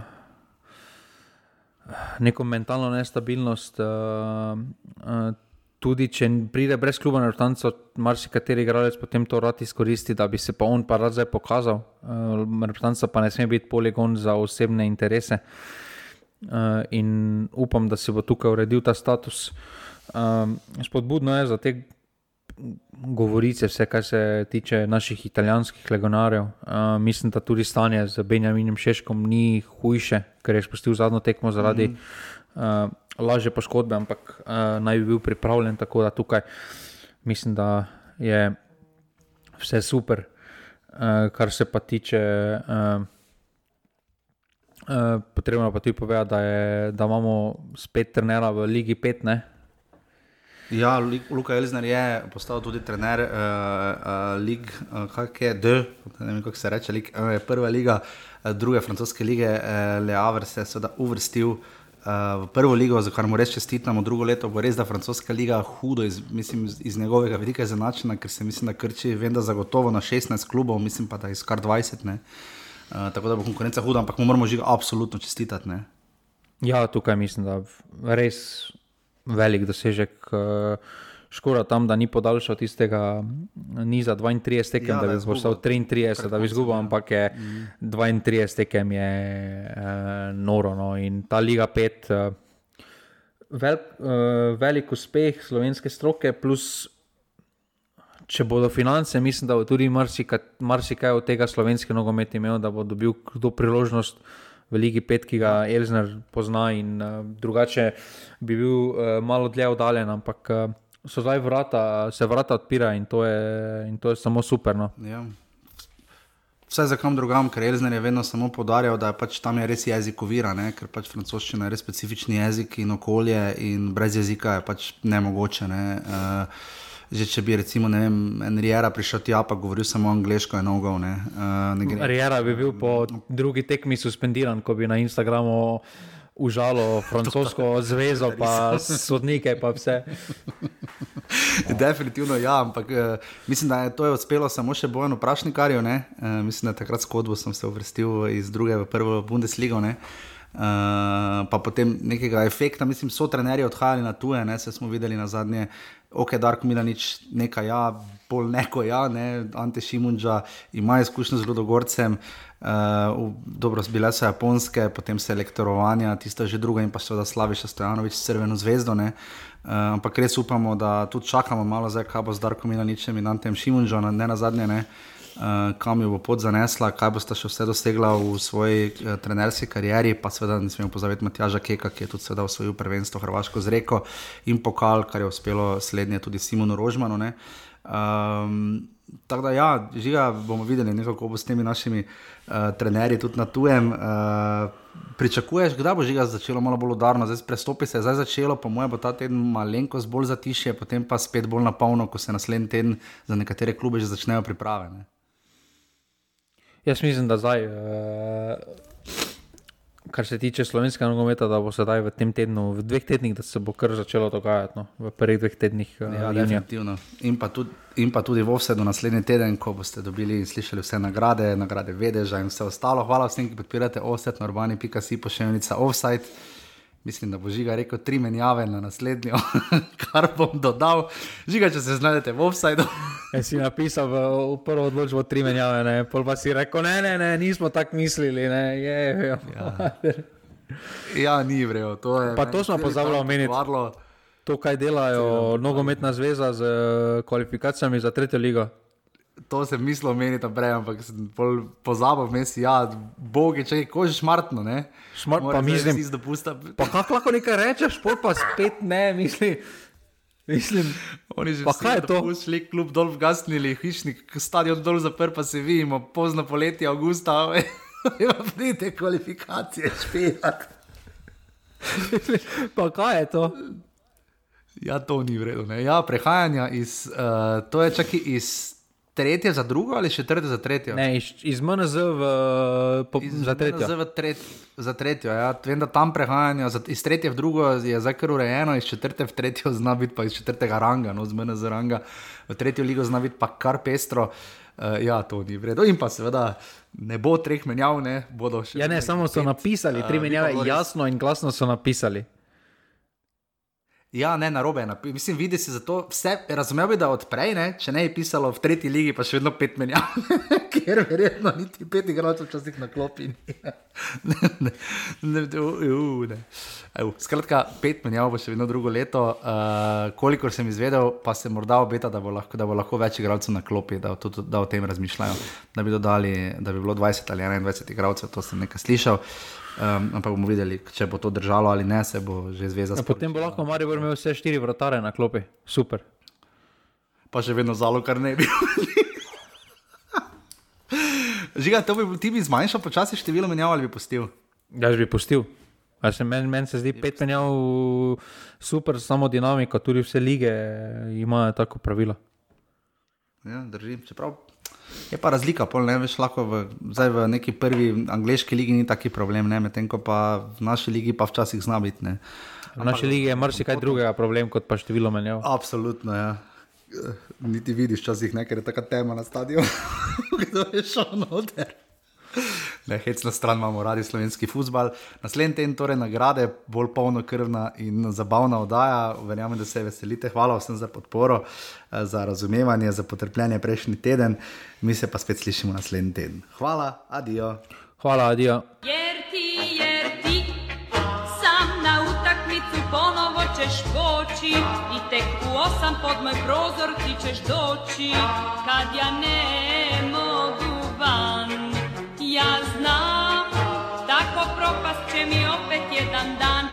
neko mentalno nestabilnost. Uh, uh, tudi če pride brez kluba na rotanco, marsikateri igralec potem to rad izkoristi, da bi se pa on pa rad zdaj pokazal. Uh, rotanca pa ne sme biti poligon za osebne interese. Uh, in upam, da se bo tukaj uredil ta status. Um, spodbudno je za te govorice, vse kar se tiče naših italijanskih legionarjev. Uh, mislim, da tudi stanje z Benjaminom Šeškom ni hujše, ker je spustil zadnjo tekmo zaradi. Mm uh, lažje poškodbe, ampak uh, naj bi bil pripravljen. Tako da tukaj mislim, da je vse super, uh, kar se pa tiče. Uh, uh, potrebno pa tudi povedati, da, je, da imamo spet trenera v Ligi 5. Ne? Ja, Luka Elizner je postal tudi trener uh, uh, Lig, uh, kak je D, ne vem kako se reče, lig, uh, prva liga, uh, druge francoske lige, uh, Le Havre se je seveda uvrstil uh, v prvo ligo, za kar mu res čestitamo, drugo leto bo res, da francoska liga hudo iz, mislim, iz njegovega vidika je zanačena, ker se mislim, da krči, vem, da zagotovo na 16 klubov, mislim pa, da iz kar 20. Uh, tako da bo konkurenca huda, ampak mu moramo že absolutno čestitati. Ne? Ja, tukaj mislim, da res velik dosežek. Uh, škoda tam, da ni podaljšal tistega niza 32 tekem, ja, da bi postal 33, da bi izgubil, ampak je mm. 32 tekem je uh, noro. No. In ta Liga 5, uh, eh, vel, uh, velik uspeh slovenske stroke, plus če bodo finance, mislim, da bo tudi marsikaj, marsikaj od tega slovenski nogomet imel, da bo dobil to priložnost. V Ligi 5, ki ga Elžir pozna, in uh, drugače bi bil uh, malo dlje oddaljen, ampak uh, so zdaj vrata, se vrata odpira in to je, in to je samo super. No. Ja. Vse za kam drugam, ker Elžir je vedno samo podarjal, da je pač tam je res jezik ovira, ne? ker pač francoščina je res specifični jezik in okolje, in brez jezika je pač nemogoče. Ne? Uh, Že če bi, recimo, Enriera prišel tja, pa govoril samo angliško, je nogo. Enriera uh, bi bil po drugi tekmi suspendiran, ko bi na Instagramu užalo (laughs) francosko zvezo, pa (laughs) sodnike, pa vse. (laughs) Definitivno ja, ampak uh, mislim, da je to je uspelo samo še bojem vprašnikarju. Uh, mislim, da takrat skodbo sem se uvrstil iz druge v prvo Bundesligo. Ne? Uh, pa potem nekega efekta, mislim, so trenerji odhajali na tuje, ne, se smo videli na zadnje, ok, Darko Milanič, nekaj ja, pol neko ja, ne, Ante Šimunča ima izkušnjo z Ludogorcem, uh, dobro, bile so japonske, potem se elektorovanja, tista že druga in pa seveda Slaviša Stojanovič s Crveno zvezdo, ne, uh, ampak res upamo, da tudi čakamo malo zdaj, kaj bo z Darko Milaničem in Antem Šimunčem, ne na zadnje, ne, uh, kam jo bo pot zanesla, kaj boste še vse dosegla v svoji uh, trenerski karieri, pa seveda ne smemo pozabiti Matjaža Keka, ki je tudi seveda osvojil prvenstvo Hrvaško z reko in pokal, kar je uspelo slednje tudi Simonu Rožmanu. Ne. Um, tako da, ja, žiga bomo videli, kako bo s temi našimi uh, trenerji tudi na tujem. Uh, pričakuješ, kdaj bo žiga začelo malo bolj udarno, zdaj prestopi se, zdaj začelo, po mojem, bo ta teden malenkost bolj zatišje, potem pa spet bolj napolno, ko se naslednji teden za nekatere klube že začnejo priprave. Ne? Jaz mislim, da zdaj. Uh kar se tiče slovenskega nogometa, da bo sedaj v tem tednu, v dveh tednih, da se bo kar začelo dogajati, no, v prvih dveh tednih. Eh, ja, definitivno. In pa, tudi, in pa tudi v vse do naslednji teden, ko boste dobili in slišali vse nagrade, nagrade vedeža in vse ostalo. Hvala vsem, ki podpirate offset, normani, pika si pošiljnica offside. Mislim, da bo žiga rekel tri menjave na naslednjo, (laughs) kar bom dodal. Žiga, če se znajdete v offsajdu. (laughs) Ja, si napisal v, v prvo odločbo tri menjave, ne? pol pa si rekel, ne, ne, ne, nismo tako mislili. Ne? Je, je, ja. (laughs) ja, ni vrejo. To, to smo pozabili omeniti. To, kaj delajo nogometna zveza z kvalifikacijami za tretjo ligo to sem mislil omeniti prej, ampak sem pozabil, da si ja, bogi, če je koži šmartno. Šmart, pa mislim, da pusta. Pa kako lahko nekaj rečeš, šport pa spet ne, mislim. Mislim, oni že kaj je to? Šli kljub dol v gasnili, hišnik, stadion dol zaprt, pa se vidimo, pozno poletje, avgusta, (laughs) ima pridite kvalifikacije, špijat. pa kaj je to? Ja, to ni vredno. Ja, prehajanja iz, uh, to je čak iz tretje za drugo ali četrte za tretjo? Ne, iz, iz MNZ v, po, iz za tretjo. MNZ tret, za tretjo, ja. Vem, da tam prehajanje iz tretje v drugo je zdaj kar urejeno, iz četrte v tretjo zna biti pa iz četrtega ranga, no z MNZ ranga. V tretjo ligo zna biti pa kar pestro. Uh, ja, to ni vredno. In pa seveda ne bo treh menjav, ne bodo še. Ja, ne, samo so pet, napisali, tri uh, menjave, jasno in glasno so napisali. Ja, ne, na robe. Mislim, vidi se za to. Vse, razumel bi, da odprej, ne? če ne je pisalo v tretji ligi, pa še vedno pet menjav, (laughs) ker verjetno niti pet igralcev včasih na klopi. (laughs) ne, ne, ne, ne, ne. Skratka, pet menjav bo še vedno drugo leto. Uh, kolikor sem izvedel, pa se morda obeta, da bo lahko, da bo lahko več igralcev na klopi, da, to, da o tem razmišljajo. Da bi, dodali, da bi bilo 20 ali 21 igralcev, to sem nekaj slišal. Um, ampak bomo videli, če bo to držalo ali ne, se bo že zvezda. Ja, potem bo lahko Marijo imel vse štiri vrtare na klopi. Super. Pa še vedno zalo, kar ne bi. (laughs) Žiga, to bi ti bi zmanjšal počasi število menjav ali bi pustil? Ja, bi pustil. Meni men se zdi pet menjav super, samo dinamika, tudi vse lige imajo tako pravilo. Ja, držim. Čeprav Je pa razlika, pol, ne veš, lahko v, v neki prvi angliški ligi ni taki problem, medtem ko pa v naši ligi pa včasih zna biti. Ne. V naši ligi je marsikaj drugega problem kot pa število menjav. Absolutno, ja. Niti vidiš, včasih nekaj je tako tema na stadionu, (laughs) kdo je šel noter. (laughs) Ne, hecna stran imamo radi slovenski futbal. Naslednji teden torej nagrade, bolj polno krvna in zabavna oddaja. Verjamem, da se veselite. Hvala vsem za podporo, eh, za razumevanje, za potrpljenje prejšnji teden. Mi se pa spet slišimo naslednji teden. Hvala, adijo. Hvala, adijo. I tek u osam pod moj prozor ti ćeš doći kad ja ne ja znam, tako propast će mi opet jedan dan.